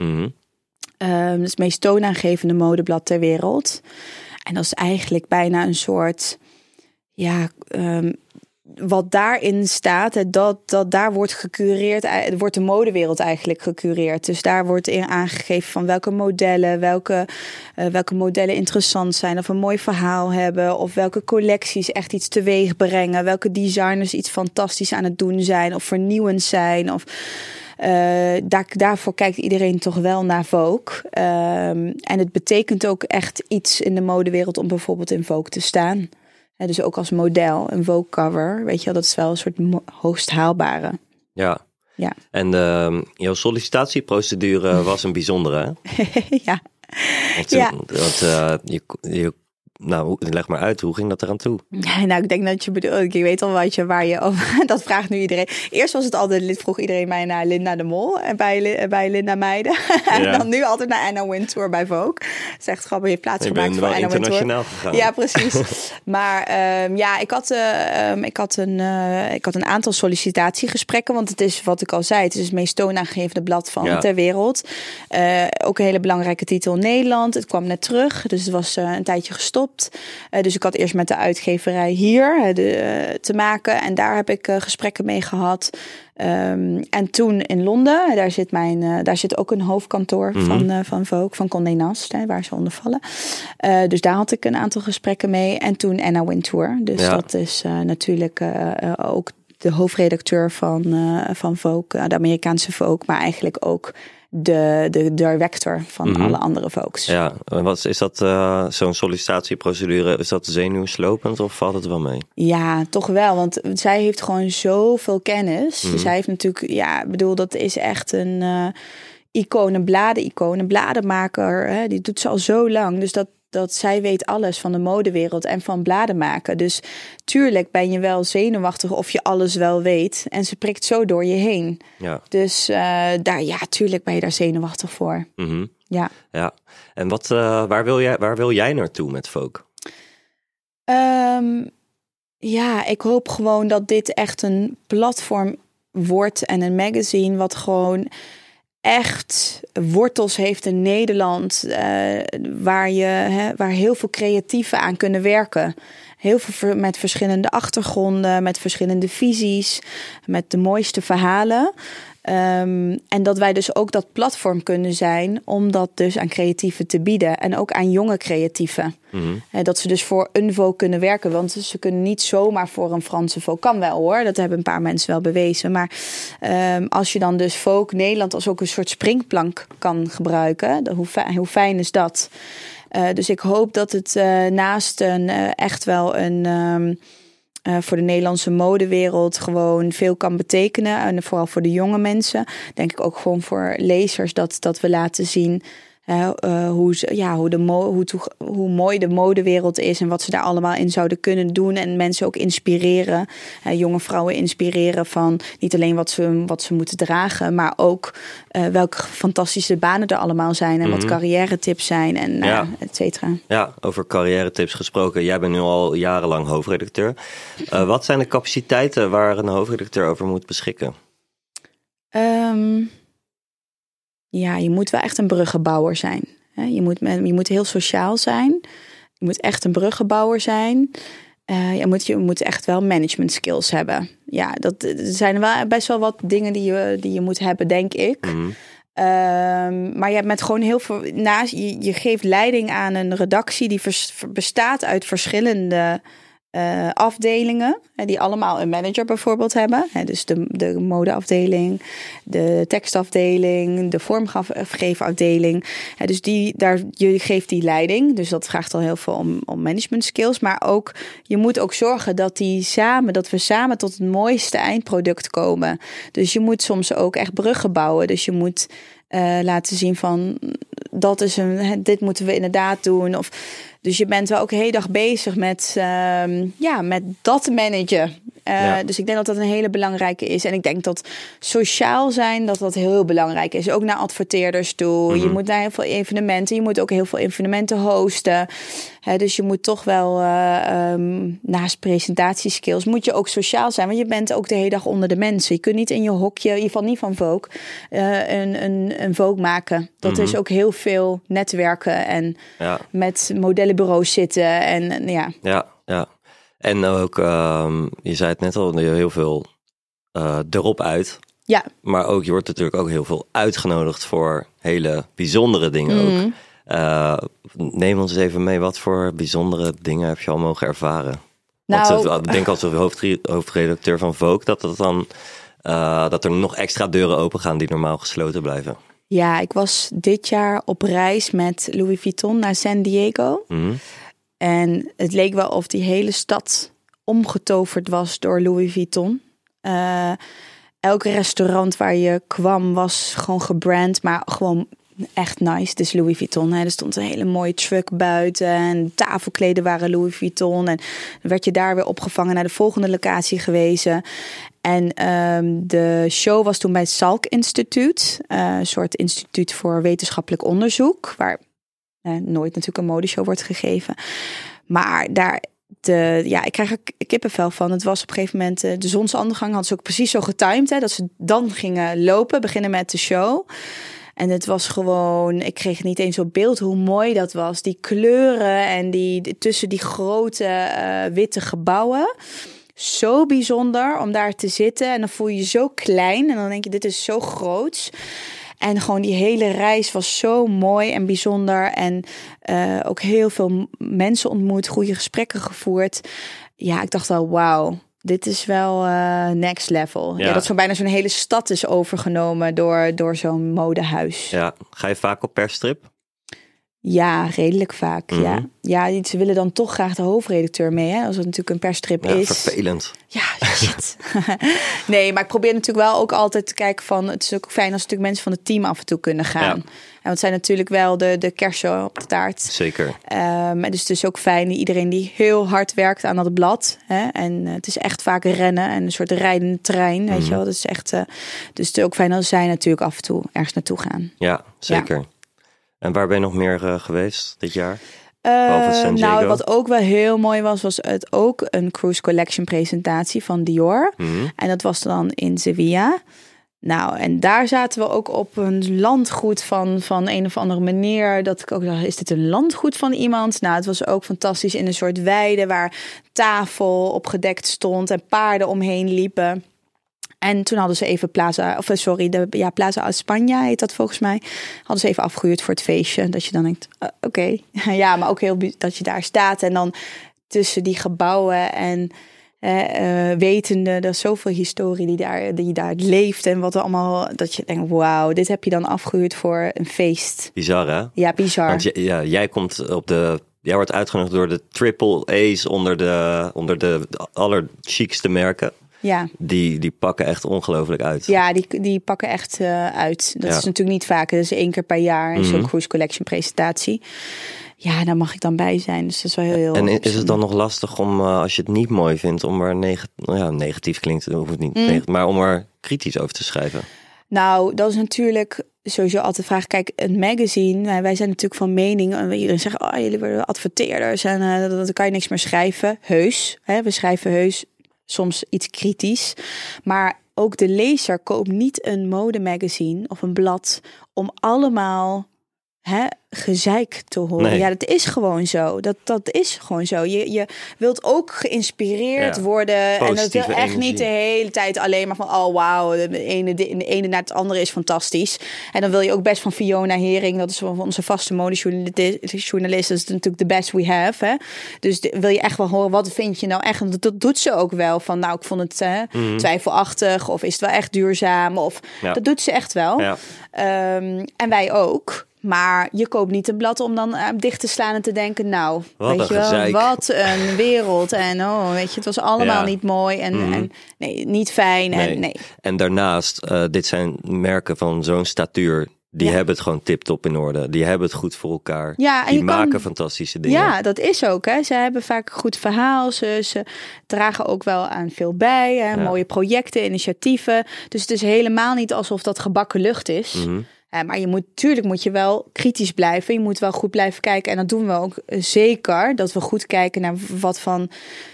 Ehm, het is het meest toonaangevende modeblad ter wereld. En dat is eigenlijk bijna een soort, ja, ehm, wat daarin staat, dat, dat daar wordt gecureerd, eh, wordt de modewereld eigenlijk gecureerd. Dus daar wordt in aangegeven van welke modellen, welke, eh, welke modellen interessant zijn, of een mooi verhaal hebben, of welke collecties echt iets teweeg brengen, welke designers iets fantastisch aan het doen zijn, of vernieuwend zijn, of eh, daar, daarvoor kijkt iedereen toch wel naar Vogue. Ehm, en het betekent ook echt iets in de modewereld om bijvoorbeeld in Vogue te staan. Dus ook als model, een Vogue cover, weet je wel, dat is wel een soort hoogst haalbare. Ja. Ja. En ehm, jouw sollicitatieprocedure was een bijzondere, hè? ja. Want, Ja. want, eh, je, je, nou, leg maar uit, hoe ging dat eraan toe? Nou, ik denk dat je bedoelt, ik weet al wat je, waar je over, dat vraagt nu iedereen. Eerst was het altijd, vroeg iedereen mij naar Linda de Mol en bij, Li- bij Linda Meijden. Ja. en dan nu altijd naar Anna Wintour bij Vogue. Echt grappig, je hebt plaats gemaakt voor Anna Wintour. internationaal gegaan. Ja, precies. maar ehm, ja, ik had, eh, ehm, ik, had een, eh, ik had een aantal sollicitatiegesprekken. Want het is wat ik al zei, het is het meest toonaangevende blad van Ja. ter wereld. Eh, ook een hele belangrijke titel in Nederland. Het kwam net terug, dus het was eh, een tijdje gestopt. Eh, dus ik had eerst met de uitgeverij hier eh, de, eh, te maken. En daar heb ik gesprekken mee gehad. Ehm, en toen in Londen, daar zit, mijn, daar zit ook een hoofdkantoor van, eh, van Vogue, van Condé Nast, hè, waar ze onder vallen. Dus daar had ik een aantal gesprekken mee. En toen Anna Wintour. Dus Ja. dat is natuurlijk ook de hoofdredacteur van, van Vogue, de Amerikaanse Vogue, maar eigenlijk ook de, de director van Mhm. alle andere Vogues. Ja, en wat is- dat eh, zo'n sollicitatieprocedure? Is dat zenuwslopend of valt het wel mee? Ja, toch wel. Want zij heeft gewoon zoveel kennis. Mhm. Zij heeft natuurlijk, ja, ik bedoel, dat is echt een. eh, iconen, bladen-iconen, bladenmaker. Hè, die doet ze al zo lang. Dus dat, dat zij weet alles van de modewereld en van bladen maken. Dus tuurlijk ben je wel zenuwachtig of je alles wel weet. En ze prikt zo door je heen. Ja. Dus eh, daar, ja, tuurlijk ben je daar zenuwachtig voor. Mhm. Ja. ja. En wat, eh, waar, wil jij, waar wil jij naartoe met Folk? Ehm, ja, ik hoop gewoon dat dit echt een platform wordt en een magazine wat gewoon echt wortels heeft in Nederland, eh, waar, je, hè, waar heel veel creatieven aan kunnen werken. Heel veel met verschillende achtergronden, met verschillende visies, met de mooiste verhalen. Ehm, en dat wij dus ook dat platform kunnen zijn om dat dus aan creatieven te bieden. En ook aan jonge creatieven. Hè, dat ze dus voor een kunnen werken. Want ze kunnen niet zomaar voor een Franse Vogue. Kan wel hoor, dat hebben een paar mensen wel bewezen. Maar ehm, als je dan dus Vogue Nederland als ook een soort springplank kan gebruiken. dan Hoe fijn, hoe fijn is dat? Eh, dus ik hoop dat het eh, naast een eh, echt wel een... ehm, eh, voor de Nederlandse modewereld gewoon veel kan betekenen. En vooral voor de jonge mensen. Denk ik ook gewoon voor lezers dat, dat we laten zien eh, hoe, ze, ja, hoe, de mo hoe, hoe mooi de modewereld is. En wat ze daar allemaal in zouden kunnen doen. En mensen ook inspireren. jonge vrouwen inspireren van niet alleen wat ze, wat ze moeten dragen. Maar ook eh, welke fantastische banen er allemaal zijn. En wat carrière tips zijn. En nou Ja. ja, et cetera. Ja, over carrière tips gesproken. Jij bent nu al jarenlang hoofdredacteur. Eh, wat zijn de capaciteiten waar een hoofdredacteur over moet beschikken? Ehm, ja, je moet wel echt een bruggenbouwer zijn. Je moet, je moet heel sociaal zijn. Je moet echt een bruggenbouwer zijn. Eh, je, moet, je moet echt wel management skills hebben. Ja, dat er zijn wel best wel wat dingen die je, die je moet hebben, denk ik. Mhm. Ehm, maar je hebt met gewoon heel veel. Naast, je, je geeft leiding aan een redactie die vers- bestaat uit verschillende eh, afdelingen. Die allemaal een manager bijvoorbeeld hebben. Dus de, de modeafdeling, de tekstafdeling, de vormgeefafdeling. Hè, dus die, daar, je geeft die leiding. Dus dat vraagt al heel veel om, om management skills. Maar ook, je moet ook zorgen dat, die samen, dat we samen tot het mooiste eindproduct komen. Dus je moet soms ook echt bruggen bouwen. Dus je moet eh, laten zien van dat is een, dit moeten we inderdaad doen. Of, dus je bent wel ook de hele dag bezig met, ehm, ja, met dat managen. Eh, Ja. Dus ik denk dat dat een hele belangrijke is. En ik denk dat sociaal zijn, dat dat heel belangrijk is. Ook naar adverteerders toe. Je moet naar heel veel evenementen. Je moet ook heel veel evenementen hosten. Dus je moet toch wel, eh, ehm, naast presentatieskills, moet je ook sociaal zijn. Want je bent ook de hele dag onder de mensen. Je kunt niet in je hokje, ieder geval niet van Vogue, eh, een, een, een Vogue maken. Dat is ook heel veel netwerken en Ja, met modellenbureaus zitten. En ja, ja. En ook, ehm, je zei het net al, heel veel eh, erop uit. ja. Maar ook, je wordt natuurlijk ook heel veel uitgenodigd voor hele bijzondere dingen ook. Eh, neem ons even mee, wat voor bijzondere dingen heb je al mogen ervaren? Nou, ik denk als hoofdre- hoofdredacteur van Vogue dat, dat, dan, eh, dat er nog extra deuren open gaan die normaal gesloten blijven. ja, ik was dit jaar op reis met Louis Vuitton naar San Diego. Mhm. En het leek wel of die hele stad omgetoverd was door Louis Vuitton. Eh, elk restaurant waar je kwam was gewoon gebrand, maar gewoon echt nice. Dus Louis Vuitton. Er stond een hele mooie truck buiten en tafelkleden waren Louis Vuitton. En werd je daar weer opgevangen naar de volgende locatie gewezen. En ehm, de show was toen bij het Salk Instituut, eh, een soort instituut voor wetenschappelijk onderzoek, waar nooit natuurlijk een modeshow wordt gegeven. Maar daar, de, ja, ik krijg er kippenvel van. Het was op een gegeven moment, eh, de zonsondergang hadden ze ook precies zo getimed, hè, dat ze dan gingen lopen, beginnen met de show. En het was gewoon, ik kreeg niet eens op beeld hoe mooi dat was. Die kleuren en die, tussen die grote eh, witte gebouwen. Zo bijzonder om daar te zitten. En dan voel je je zo klein. En dan denk je, dit is zo groots. En gewoon die hele reis was zo mooi en bijzonder. En eh, ook heel veel mensen ontmoet, goede gesprekken gevoerd. Ja, ik dacht al, wauw. Dit is wel eh, next level. Ja. Ja. dat zo bijna zo'n hele stad is overgenomen door, door zo'n modehuis. Ja. Ga je vaak op persstrip? Ja, redelijk vaak. Mhm. Ja. ja, ze willen dan toch graag de hoofdredacteur mee, hè, als het natuurlijk een persstrip Ja, is. vervelend. Ja, shit. nee, maar ik probeer natuurlijk wel ook altijd te kijken van... het is ook fijn als natuurlijk mensen van het team af en toe kunnen gaan. Ja. En het zijn natuurlijk wel de, de kersen op de taart. Zeker. Ehm, en dus het is ook fijn, iedereen die heel hard werkt aan dat blad. Hè? En eh, het is echt vaak rennen en een soort rijdende trein, weet je wel. Dat is echt, eh, dus het is ook fijn als zij natuurlijk af en toe ergens naartoe gaan. Ja, zeker. En waar ben je nog meer eh, geweest dit jaar? Eh, nou, wat ook wel heel mooi was, was het ook een Cruise Collection presentatie van Dior. Mhm. En dat was dan in Sevilla. Nou, en daar zaten we ook op een landgoed van, van een of andere meneer. Dat ik ook dacht, is dit een landgoed van iemand? Nou, het was ook fantastisch in een soort weide waar tafel opgedekt stond en paarden omheen liepen. En toen hadden ze even Plaza, of eh, sorry, de ja, Plaza España heet dat volgens mij. Hadden ze even afgehuurd voor het feestje. Dat je dan denkt, eh, oké. ja, maar ook heel dat je daar staat en dan tussen die gebouwen en eh, wetende, er is zoveel historie die daar, die daar leeft en wat er allemaal, dat je denkt, wauw, dit heb je dan afgehuurd voor een feest. Bizar, hè? Ja, bizar. Want ja, jij komt op de. Jij wordt uitgenodigd door de triple A's onder de, onder de allerchicste merken. Ja. Die, die pakken echt ongelooflijk uit. Ja, die, die pakken echt eh, uit. Dat Ja. is natuurlijk niet vaak. Dat is één keer per jaar Mhm. zo'n Cruise Collection presentatie. Ja, daar mag ik dan bij zijn. Dus dat is wel heel... En is het dan nog lastig om, eh, als je het niet mooi vindt, om er neg nou ja, negatief klinkt, hoeft het niet, Mm. neg- maar om er kritisch over te schrijven? Nou, dat is natuurlijk sowieso altijd de vraag. Kijk, een magazine, wij, wij zijn natuurlijk van mening. En iedereen zegt, oh, jullie worden adverteerders en eh, dan kan je niks meer schrijven. Heus, hè, we schrijven heus soms iets kritisch. Maar ook de lezer koopt niet een modemagazine of een blad om allemaal hè, gezeik te horen. Nee. Ja, dat is gewoon zo. Dat, dat is gewoon zo. Je, je wilt ook geïnspireerd Ja. worden. En dat wil echt energie. niet de hele tijd alleen maar van... oh wauw, de ene, de, de ene naar het andere is fantastisch. En dan wil je ook best van Fiona Hering... dat is onze vaste modejournalist... dat is natuurlijk de best we have. Hè? Dus de- wil je echt wel horen, wat vind je nou echt? En dat, doet ze ook wel. Van nou, ik vond het hè, twijfelachtig... of is het wel echt duurzaam? Of, Ja. Dat doet ze echt wel. Ja. Ehm, en wij ook. Maar je koopt niet een blad om dan eh, dicht te slaan en te denken... nou, Wat weet een je wel, wat een wereld. En oh, weet je, het was allemaal Ja. niet mooi en, Mhm. en nee, niet fijn. Nee. En, nee. En daarnaast, eh, dit zijn merken van zo'n statuur. Die Ja. hebben het gewoon tip-top in orde. Die hebben het goed voor elkaar. Ja, en die kan- maken fantastische dingen. Ja, dat is ook. Hè. Ze hebben vaak een goed verhaal. Ze, ze dragen ook wel aan veel bij. Hè. Ja. Mooie projecten, initiatieven. Dus het is helemaal niet alsof dat gebakken lucht is. Mhm. Eh, maar je moet, tuurlijk moet je wel kritisch blijven. Je moet wel goed blijven kijken. En dat doen we ook eh, zeker. Dat we goed kijken naar wat van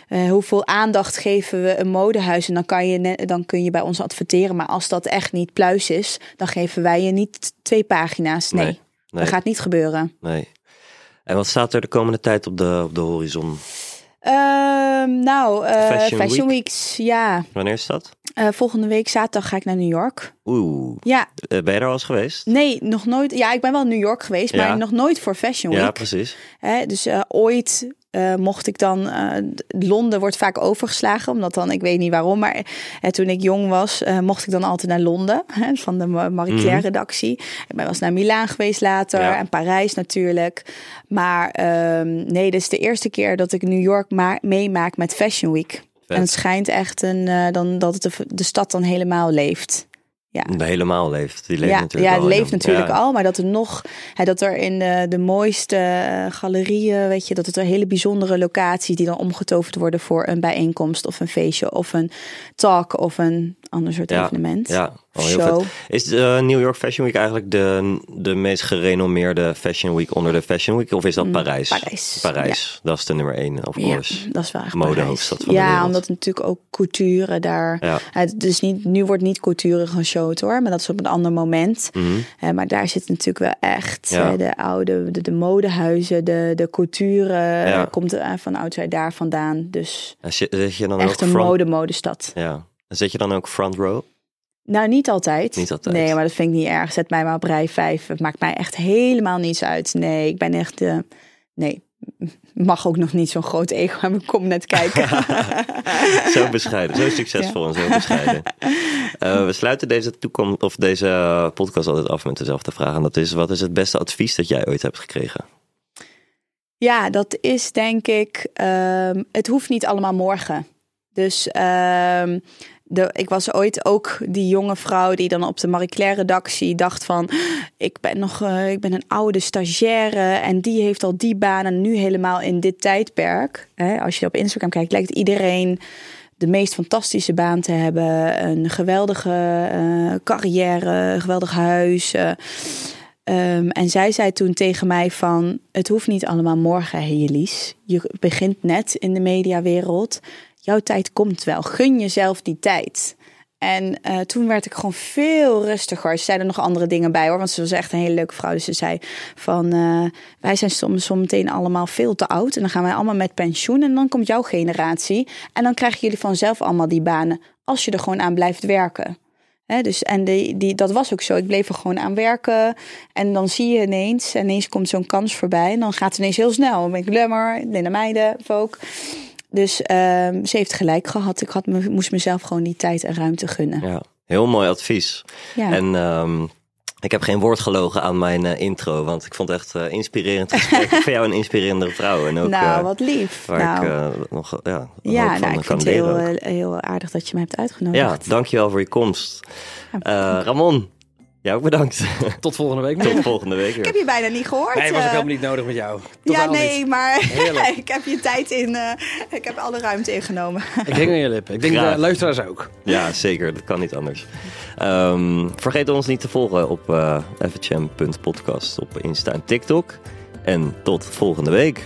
eh, hoeveel aandacht geven we een modehuis. En dan, kan je dan kun je bij ons adverteren. Maar als dat echt niet pluis is, dan geven wij je niet twee pagina's. Nee, Nee, nee. dat gaat niet gebeuren. Nee. En wat staat er de komende tijd op de, op de horizon? Ehm, nou, eh, Fashion Fashion, Week? Weeks, ja. Wanneer is dat? Eh, volgende week zaterdag ga ik naar New York. Oeh. Ja, Eh, ben je er al eens geweest? nee, nog nooit. Ja, ik ben wel in New York geweest, Ja. maar nog nooit voor Fashion Week. Ja, precies. Hè, dus ooit eh, mocht ik dan. eh, Londen wordt vaak overgeslagen, omdat dan, ik weet niet waarom, maar eh, toen ik jong was, mocht ik dan altijd naar Londen hè, van de Ma- Marie Claire Mhm. redactie. Ik eens naar Milaan geweest later Ja. en Parijs natuurlijk. Maar ehm, nee, dit is de eerste keer dat ik New York ma- meemaak met Fashion Week. En het schijnt echt een, dan, dat het de, de stad dan helemaal leeft. Ja. Helemaal leeft. Die leeft ja, natuurlijk ja, al het in leeft natuurlijk ja. al, maar dat er nog, hè, dat er in de, de mooiste eh, galerieën, weet je, dat het er hele bijzondere locaties die dan omgetoverd worden voor een bijeenkomst of een feestje of een talk of een ander soort Ja, evenement. Ja, al heel Show. vet. Is de New York Fashion Week eigenlijk de, de meest gerenommeerde Fashion Week onder de Fashion Week? Of is dat Parijs? Mm, Parijs, Parijs, dat is de nummer één, of Ja, course. dat is echt Modehoofdstad van de ja, omdat natuurlijk ook couture daar. Ja. Het, dus niet, nu wordt niet couture geshowd hoor, maar dat is op een ander moment. Eh, maar daar zit natuurlijk wel echt Ja. eh, de oude, de, de modehuizen, de, de couture eh, Ja. komt er van oudsher daar vandaan. Dus zit, zit je dan echt ook een front, mode-modestad. Ja. Zit je dan ook front row? Nou, niet altijd. Niet altijd. Nee, maar dat vind ik niet erg. Zet mij maar op rij 5. Het maakt mij echt helemaal niets uit. Nee, ik ben echt... eh, nee, mag ook nog niet zo'n groot ego hebben. Kom net kijken. Zo bescheiden, zo succesvol en zo bescheiden. Eh, we sluiten deze toekomst of deze podcast altijd af met dezelfde vraag. En dat is: wat is het beste advies dat jij ooit hebt gekregen? Ja, dat is denk ik. ehm, het hoeft niet allemaal morgen. Dus ehm, ik was ooit ook die jonge vrouw die dan op de Marie Claire redactie dacht van ik ben nog eh, ik ben een oude stagiaire en die heeft al die baan en nu helemaal in dit tijdperk. Hè, als je op Instagram kijkt, lijkt iedereen de meest fantastische baan te hebben, een geweldige eh, carrière, geweldig huis. eh. Ehm, en zij zei toen tegen mij van, het hoeft niet allemaal morgen, Helie's. Je begint net in de mediawereld. Jouw tijd komt wel. Gun jezelf die tijd. En eh, toen werd ik gewoon veel rustiger. Ze zei er nog andere dingen bij hoor, want ze was echt een hele leuke vrouw. Dus ze zei van, eh, wij zijn soms zometeen allemaal veel te oud. En dan gaan wij allemaal met pensioen en dan komt jouw generatie. En dan krijgen jullie vanzelf allemaal die banen, als je er gewoon aan blijft werken. Dus, en die, dat was ook zo. Ik bleef er gewoon aan werken. En dan zie je ineens, ineens komt zo'n kans voorbij. En dan gaat het ineens heel snel. Dan ben ik Glamour, Linda Meijden, ook. Dus ehm, ze heeft gelijk gehad. Ik had me, moest mezelf gewoon die tijd en ruimte gunnen. Ja, heel mooi advies. Ja. En ehm, ik heb geen woord gelogen aan mijn eh, intro, want ik vond het echt eh, inspirerend gesprek. ik vind jou een inspirerende vrouw. En ook, nou, eh, wat lief. Waar nou, ik nog ja, ja, nou, ik kan vind het heel, heel aardig dat je me hebt uitgenodigd. Ja, dankjewel voor je komst. Ramon, jou ook bedankt. Tot volgende week. Tot volgende week Ik heb je bijna niet gehoord. Nee, was ook eh. helemaal niet nodig met jou. ja, nee, niet. maar ik heb je tijd in. eh, ik heb alle ruimte ingenomen. Ik hing aan je lippen. Ik denk Graag. de luisteraars ook. Ja, zeker. Dat kan niet anders. Ehm, vergeet ons niet te volgen op uh, fhm.podcast op Insta en TikTok. En tot volgende week.